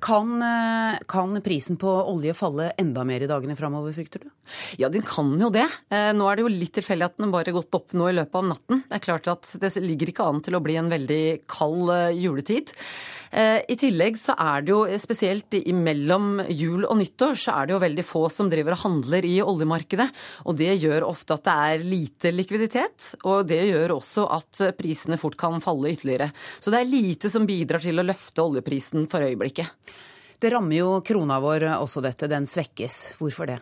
Speaker 1: Kan, eh, kan, prisen på olje falle enda mer i dagene framover, frykter du?
Speaker 28: Ja, den kan jo det. Eh, nå er det jo litt tilfeldig at den bare gått opp nå i løpet av natten. Det er klart at det ligger ikke an til å bli en veldig kald juletid. I tillegg så er det jo spesielt imellom jul og nyttår så er det jo veldig få som driver og handler i oljemarkedet. Og det gjør ofte at det er lite likviditet, og det gjør også at prisene fort kan falle ytterligere. Så det er lite som bidrar til å løfte oljeprisen for øyeblikket.
Speaker 1: Det rammer jo krona vår også dette, den svekkes. Hvorfor det?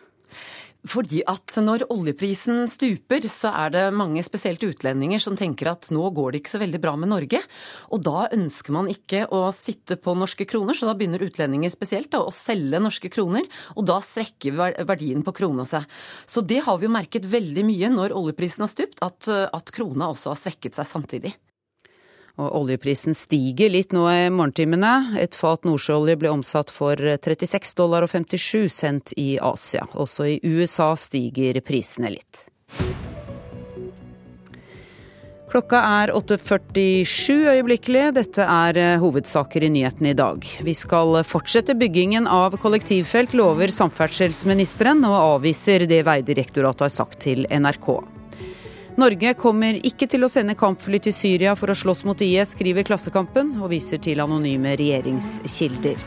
Speaker 28: Fordi at når oljeprisen stuper, så er det mange spesielt utlendinger som tenker at nå går det ikke så veldig bra med Norge. Og da ønsker man ikke å sitte på norske kroner, så da begynner utlendinger spesielt da, å selge norske kroner. Og da svekker verdien på krona seg. Så det har vi jo merket veldig mye når oljeprisen har stupt, at, at krona også har svekket seg samtidig.
Speaker 1: Og oljeprisen stiger litt nå i morgentimene. Et fat nordsjøolje ble omsatt for 36 dollar og 57 cent i Asia. Også i USA stiger prisene litt. Klokka er 8.47 øyeblikkelig. Dette er eh, hovedsaker i nyhetene i dag. Vi skal fortsette byggingen av kollektivfelt, lover samferdselsministeren, og avviser det Veidirektoratet har sagt til NRK. Norge kommer ikke til å sende kampfly til Syria for å slåss mot IS, skriver Klassekampen, og viser til anonyme regjeringskilder.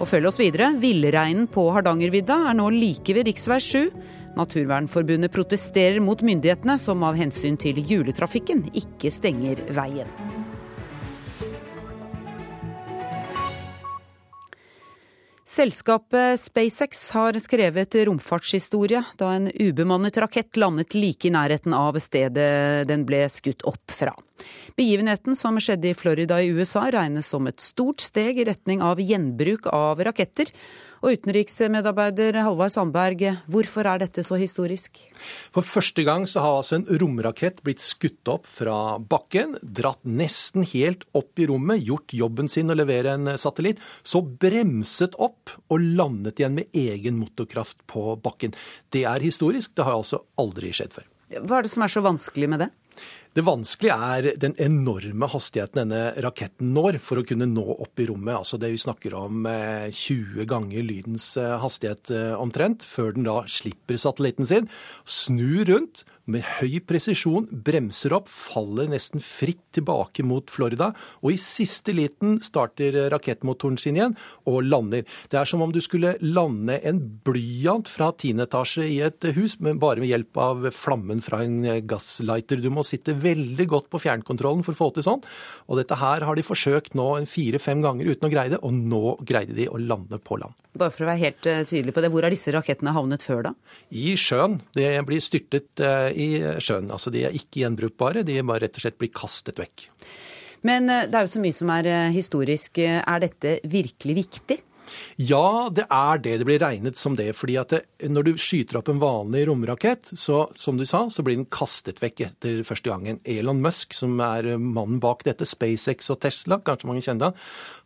Speaker 1: Og følg oss videre. Villreinen på Hardangervidda er nå like ved rv. 7. Naturvernforbundet protesterer mot myndighetene, som av hensyn til juletrafikken ikke stenger veien. Selskapet SpaceX har skrevet romfartshistorie da en ubemannet rakett landet like i nærheten av stedet den ble skutt opp fra. Begivenheten som skjedde i Florida i USA regnes som et stort steg i retning av gjenbruk av raketter, og utenriksmedarbeider Halvard Sandberg, hvorfor er dette så historisk?
Speaker 29: For første gang så har altså en romrakett blitt skutt opp fra bakken, dratt nesten helt opp i rommet, gjort jobben sin å levere en satellitt, så bremset opp og landet igjen med egen motorkraft på bakken. Det er historisk, det har altså aldri skjedd før.
Speaker 1: Hva er det som er så vanskelig med det?
Speaker 29: Det vanskelige er den enorme hastigheten denne raketten når for å kunne nå opp i rommet. Altså det Vi snakker om 20 eh, ganger lydens eh, hastighet eh, omtrent, før den da slipper satellitten sin, snur rundt med høy presisjon, bremser opp, faller nesten fritt tilbake mot Florida, og i siste liten starter rakettmotoren sin igjen og lander. Det er som om du skulle lande en blyant fra tiende etasje i et hus, men bare med hjelp av flammen fra en gasslighter. Du må sitte veldig godt på fjernkontrollen for å få til sånn. Og dette her har de forsøkt nå fire-fem ganger uten å greie det, og nå greide de å lande på land.
Speaker 1: Bare for å være helt eh, tydelig på det, hvor har disse rakettene havnet før da?
Speaker 29: I sjøen. Det blir styrtet eh, i sjøen. Altså de er ikke gjenbrukbare, de bare rett og slett blir kastet vekk.
Speaker 1: Men eh, det er jo så mye som er eh, historisk. Er dette virkelig viktig?
Speaker 29: Ja, det er det. Det blir regnet som det. fordi at det, når du skyter opp en vanlig romrakett, så som du sa, så blir den kastet vekk etter første gangen. Elon Musk, som er mannen bak dette, SpaceX og Tesla, kanskje mange kjenner han,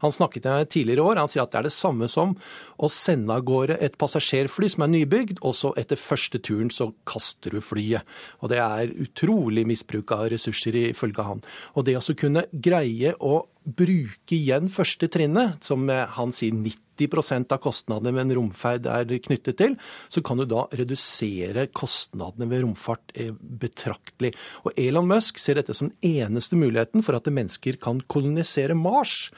Speaker 29: han snakket jeg tidligere i år. Han sier at det er det samme som å sende av gårde et passasjerfly som er nybygd, og så etter første turen så kaster du flyet. Og det er utrolig misbruk av ressurser ifølge han. Og det å kunne greie å bruke igjen første trinnet, som han sier 90% av kostnadene ved en romferd er knyttet til, så kan du da redusere kostnadene ved romfart eh, betraktelig. Og Elon Musk ser dette som den eneste muligheten for at mennesker kan kolonisere Mars.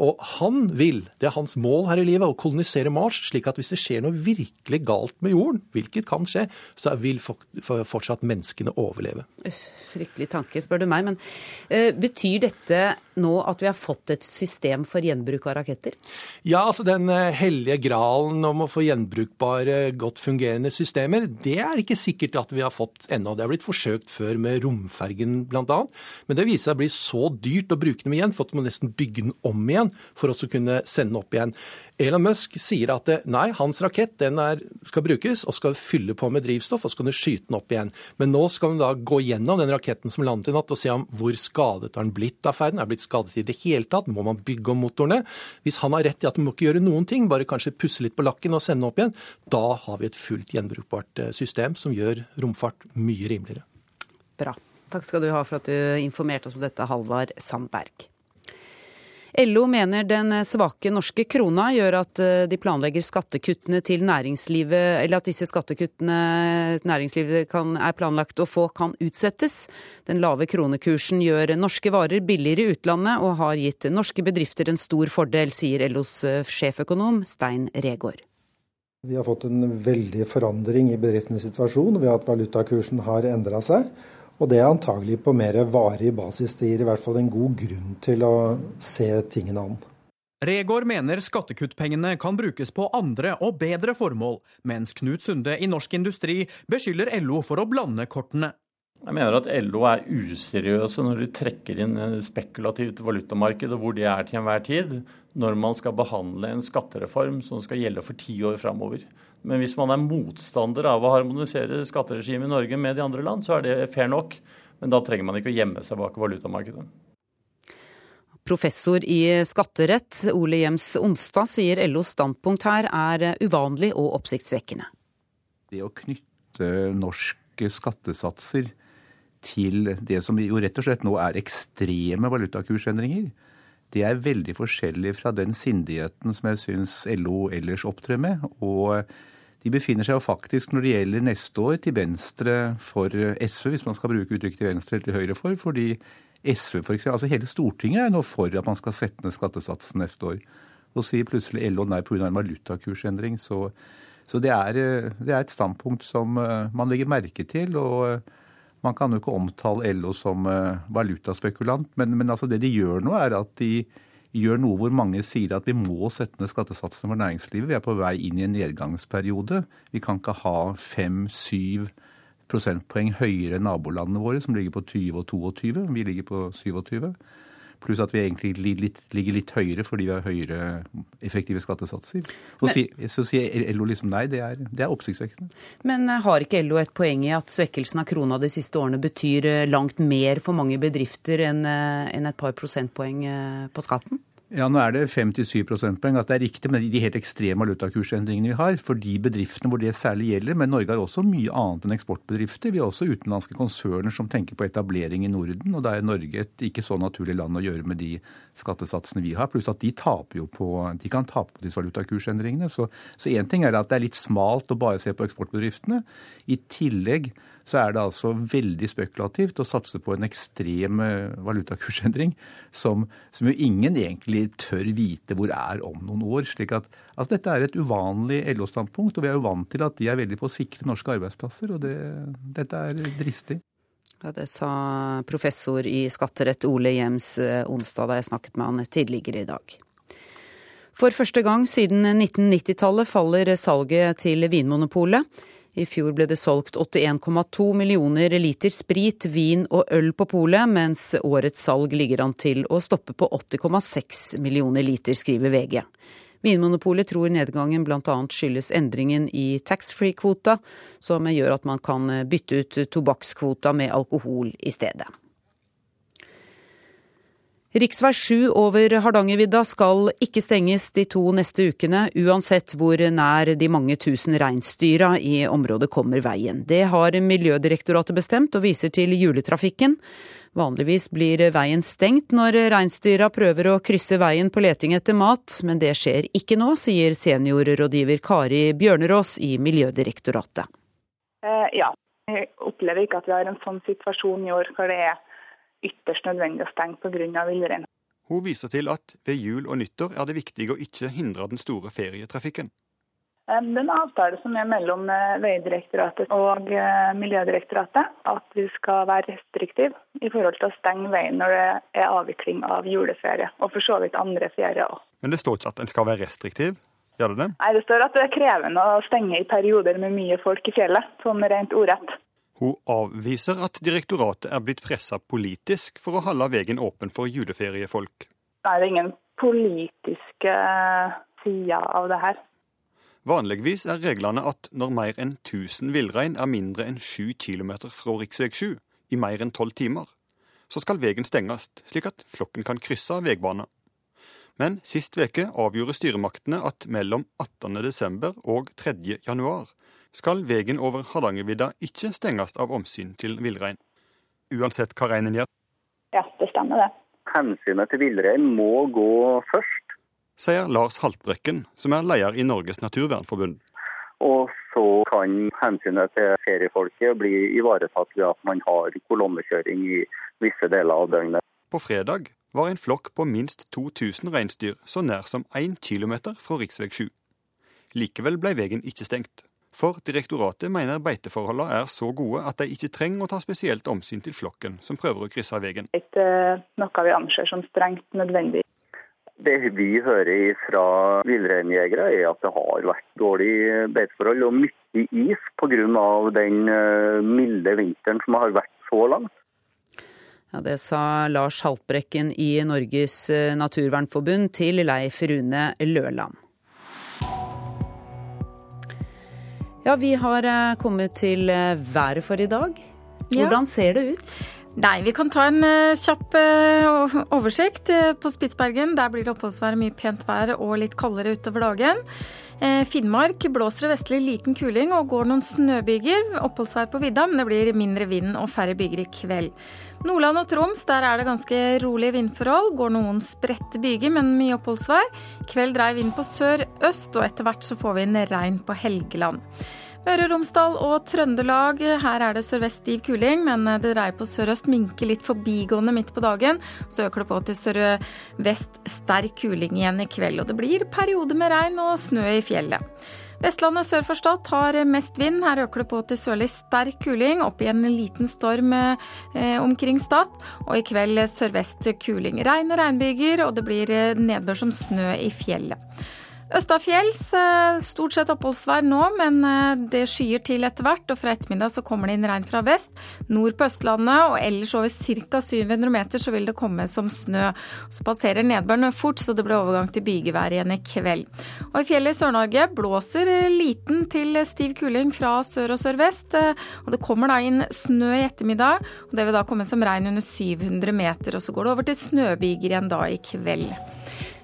Speaker 29: Og han vil, det er hans mål her i livet, å kolonisere Mars, slik at hvis det skjer noe virkelig galt med jorden, hvilket kan skje, så vil fortsatt menneskene overleve.
Speaker 1: Uff, fryktelig tanke, spør du meg. Men uh, betyr dette nå at vi har fått et system for gjenbruk av raketter?
Speaker 29: Ja, altså den uh, hellige gralen om å få gjenbrukbare, godt fungerende systemer, det er ikke sikkert at vi har fått ennå. Det har blitt forsøkt før med romfergen bl.a. Men det viser seg å bli så dyrt å bruke dem igjen, for at man nesten bygge den om igjen for å kunne sende opp igjen. Elon Musk sier at nei, hans rakett den er, skal brukes og skal fylle på med drivstoff, og så kan du skyte den opp igjen. Men nå skal vi da gå gjennom den raketten som landet i natt og se om hvor skadet har den blitt av ferden. Er den blitt skadet i det hele tatt? Må man bygge om motorene? Hvis han har rett i at man må ikke gjøre noen ting, bare kanskje pusse litt på lakken og sende den opp igjen, da har vi et fullt gjenbrukbart eh, system som gjør romfart mye rimeligere.
Speaker 1: Bra. Takk skal du ha for at du informerte oss om dette, Halvard Sandberg. LO mener den svake norske krona gjør at eh, de planlegger skattekuttene til næringslivet, eller at disse skattekuttene næringslivet kan, er planlagt å få, kan utsettes. Den lave kronekursen gjør norske varer billigere i utlandet og har gitt norske bedrifter en stor fordel, sier LOs eh, sjeføkonom Stein Regård.
Speaker 30: Vi har fått en veldig forandring i bedriftenes situasjon ved at valutakursen har endra seg. Og det er antagelig på mer varig basis. Det gir i hvert fall en god grunn til å se tingene an.
Speaker 25: Regård mener skattekuttpengene kan brukes på andre og bedre formål, mens Knut Sunde i Norsk Industri beskylder LO for å blande kortene.
Speaker 31: Jeg mener at LO er useriøse når de trekker inn spekulativt valutamarked, og hvor de er til enhver tid, når man skal behandle en skattereform som skal gjelde for ti år framover. Men hvis man er motstander av å harmonisere skatteregimet i Norge med de andre land, så er det fair nok. Men da trenger man ikke å gjemme seg bak valutamarkedet.
Speaker 1: Professor i skatterett Ole Jems Onstad sier LOs standpunkt her er uvanlig og oppsiktsvekkende.
Speaker 32: Det å knytte norske skattesatser til det som jo rett og slett nå er ekstreme valutakursendringer, det er veldig forskjellig fra den sindigheten som jeg syns LO ellers opptrer med. Og de befinner seg jo faktisk når det gjelder neste år til venstre for SV, hvis man skal bruke uttrykket til venstre eller til høyre for. fordi SV, for eksempel, altså Hele Stortinget er nå for at man skal sette ned skattesatsen neste år. Og sier plutselig LO nei pga. en valutakursendring. Så, så det, er, det, er, et standpunkt som eh, man legger merke til. og eh, Man kan jo ikke omtale LO som eh, valutaspekulant, men, men altså det de gjør nå, er at de gjør noe hvor mange sier at vi må sette ned skattesatsene for næringslivet. Vi er på vei inn i en nedgangsperiode. Vi kan ikke ha fem-syv prosentpoeng høyere enn nabolandene våre, som ligger på 20 og 22. Vi ligger på 27. Pluss at vi egentlig ligger litt høyere fordi vi har høyere effektive skattesatser. Men, si, så sier LO liksom nei, det er, det er oppsiktsvekkende.
Speaker 1: Men eh, har ikke LO et poeng i at svekkelsen av krona de siste årene betyr eh, langt mer for mange bedrifter enn en et par prosentpoeng på skatten?
Speaker 32: Ja, nå er det 5-7 prosentpoeng. Altså det er riktig med de helt ekstreme valutakursendringene vi har. For de bedriftene hvor det særlig gjelder. Men Norge har også mye annet enn eksportbedrifter. Vi har også utenlandske konserner som tenker på etablering i Norden. Og da er Norge et ikke så naturlig land å gjøre med de skattesatsene vi har. Pluss at de taper jo på De kan tape på disse valutakursendringene. Så én ting er at det er litt smalt å bare se på eksportbedriftene. I tillegg så er det altså veldig spekulativt å satse på en ekstrem eh, valutakursendring som, som jo ingen egentlig tør vite hvor er om noen år. slik at altså Dette er et uvanlig LO-standpunkt, og vi er jo vant til at de er veldig på å sikre norske arbeidsplasser. og det, Dette er dristig.
Speaker 1: Ja, Det sa professor i skatterett Ole Jems eh, onsdag da jeg snakket med han tidligere i dag. For første gang siden 1990-tallet faller salget til Vinmonopolet. I fjor ble det solgt 81,2 millioner liter sprit, vin og øl på polet, mens årets salg ligger an til å stoppe på 80,6 millioner liter, skriver VG. Vinmonopolet tror nedgangen bl.a. skyldes endringen i taxfree-kvota, som gjør at man kan bytte ut tobakkskvota med alkohol i stedet. Riksvei 7 over Hardangervidda skal ikke stenges de to neste ukene, uansett hvor nær de mange tusen reinsdyra i området kommer veien. Det har Miljødirektoratet bestemt, og viser til juletrafikken. Vanligvis blir veien stengt når reinsdyra prøver å krysse veien på leting etter mat, men det skjer ikke nå, sier seniorrådgiver Kari Bjørnerås i Miljødirektoratet.
Speaker 33: Eh, ja, jeg opplever ikke at vi har en sånn situasjon i år hvor det er ytterst nødvendig å stenge pga. villrein.
Speaker 34: Hun viser til at ved jul og nyttår er det viktig å ikke hindre den store ferietrafikken.
Speaker 33: Det er en avtale som er mellom eh, Vegdirektoratet og eh, Miljødirektoratet at vi skal være restriktive i forhold til å stenge veien når det er avvikling av juleferie, og for så vidt andre ferier òg.
Speaker 34: Men det står ikke at en skal være restriktiv? Gjør det det?
Speaker 33: Nei, det står at det er krevende å stenge i perioder med mye folk i fjellet, sånn rent ordrett.
Speaker 34: Hun avviser at direktoratet er blitt pressa politisk for å holde veien åpen for juleferiefolk.
Speaker 33: Det er ingen politiske sider av det her.
Speaker 34: Vanligvis er reglene at når mer enn 1000 villrein er mindre enn 7 km fra rv. 7 i mer enn 12 timer, så skal veien stenges, slik at flokken kan krysse veibanen. Men sist veke avgjorde styremaktene at mellom 18.12. og 3.1 skal veien over Hardangervidda ikke stenges av omsyn til villrein. Uansett hva reinen gjør.
Speaker 33: Ja, det stemmer det.
Speaker 35: hensynet til villrein må gå først.
Speaker 34: Sier Lars Haltbrekken, som er leder i Norges naturvernforbund.
Speaker 35: Og så kan hensynet til feriefolket bli ivaretatt ved at man har kolonnekjøring i visse deler av døgnet.
Speaker 34: På fredag var en flokk på minst 2000 reinsdyr så nær som 1 km fra rv. 7. Likevel ble veien ikke stengt. For direktoratet mener beiteforholdene er så gode at de ikke trenger å ta spesielt omsyn til flokken som prøver å krysse veien.
Speaker 33: Det er ikke noe vi anser som strengt nødvendig.
Speaker 35: Det vi hører fra villreinjegere er at det har vært dårlige beiteforhold og mye is pga. den eh, milde vinteren som har vært så langt.
Speaker 1: Ja, Det sa Lars Haltbrekken i Norges eh, naturvernforbund til Leif Rune Løland. Ja, vi har eh, kommet til eh, været for i dag. Hvordan ser det ut?
Speaker 36: Nei, Vi kan ta en uh, kjapp oversikt. På Spitsbergen der blir det oppholdsvær, mye pent vær og litt kaldere utover dagen. Finnmark blåser det vestlig liten kuling og går noen snøbyger. Oppholdsvær på vidda, men det blir mindre vind og færre byger i kveld. Nordland og Troms der er det ganske rolige vindforhold. Går noen spredte byger, men mye oppholdsvær. Kveld dreier vind på sør-øst, og etter hvert så får vi inn regn på Helgeland. Møre og Romsdal og Trøndelag, her er det sørvest stiv kuling, men det dreier på sørøst, minker litt forbigående midt på dagen. Så øker det på til sørvest sterk kuling igjen i kveld, og det blir perioder med regn og snø i fjellet. Vestlandet sør for Stad har mest vind. Her øker det på til sørlig sterk kuling, opp i en liten storm eh, omkring Stad. Og i kveld sørvest kuling. Regn og regnbyger, og det blir eh, nedbør som snø i fjellet. Østafjells eh, stort sett oppholdsvær nå, men eh, det skyer til etter hvert. Og fra ettermiddag så kommer det inn regn fra vest. Nord på Østlandet og ellers over ca. 700 meter så vil det komme som snø. Så passerer nedbøren fort, så det blir overgang til bygevær igjen i kveld. Og i fjellet i Sør-Norge blåser liten til stiv kuling fra sør og sørvest. Eh, og det kommer da inn snø i ettermiddag, og det vil da komme som regn under 700 meter. Og så går det over til snøbyger igjen da i kveld.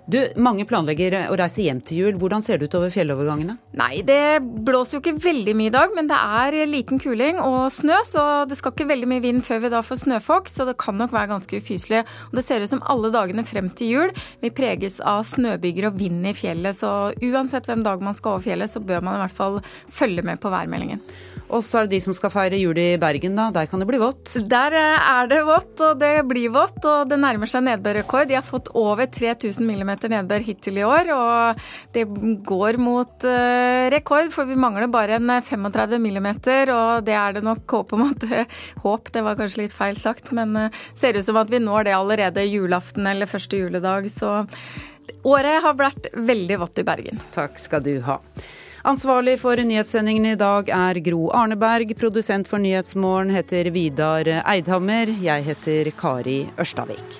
Speaker 1: Du, Mange planlegger å reise hjem til jul. Hvordan ser det ut over fjellovergangene?
Speaker 36: Nei, Det blåser jo ikke veldig mye i dag, men det er liten kuling og snø, så det skal ikke veldig mye vind før vi da får snøfokk, så det kan nok være ganske ufyselig. Og det ser ut som alle dagene frem til jul vil preges av snøbyger og vind i fjellet, så uansett hvem dag man skal over fjellet, så bør man i hvert fall følge med på værmeldingen.
Speaker 1: Og så er det de som skal feire jul i Bergen, da. Der kan det bli vått?
Speaker 36: Der eh, er det vått, og det blir vått, og det nærmer seg nedbørrekord. De har fått over 3000 mm nedbør hittil i år, og det går mot uh, rekord, for vi mangler bare en 35 millimeter. og det er det nok håp om at Håp, det var kanskje litt feil sagt, men ser ut som at vi når det allerede julaften eller første juledag, så året har vært veldig vått i Bergen.
Speaker 1: Takk skal du ha. Ansvarlig for nyhetssendingen i dag er Gro Arneberg. Produsent for Nyhetsmorgen heter Vidar Eidhammer. Jeg heter Kari Ørstavik.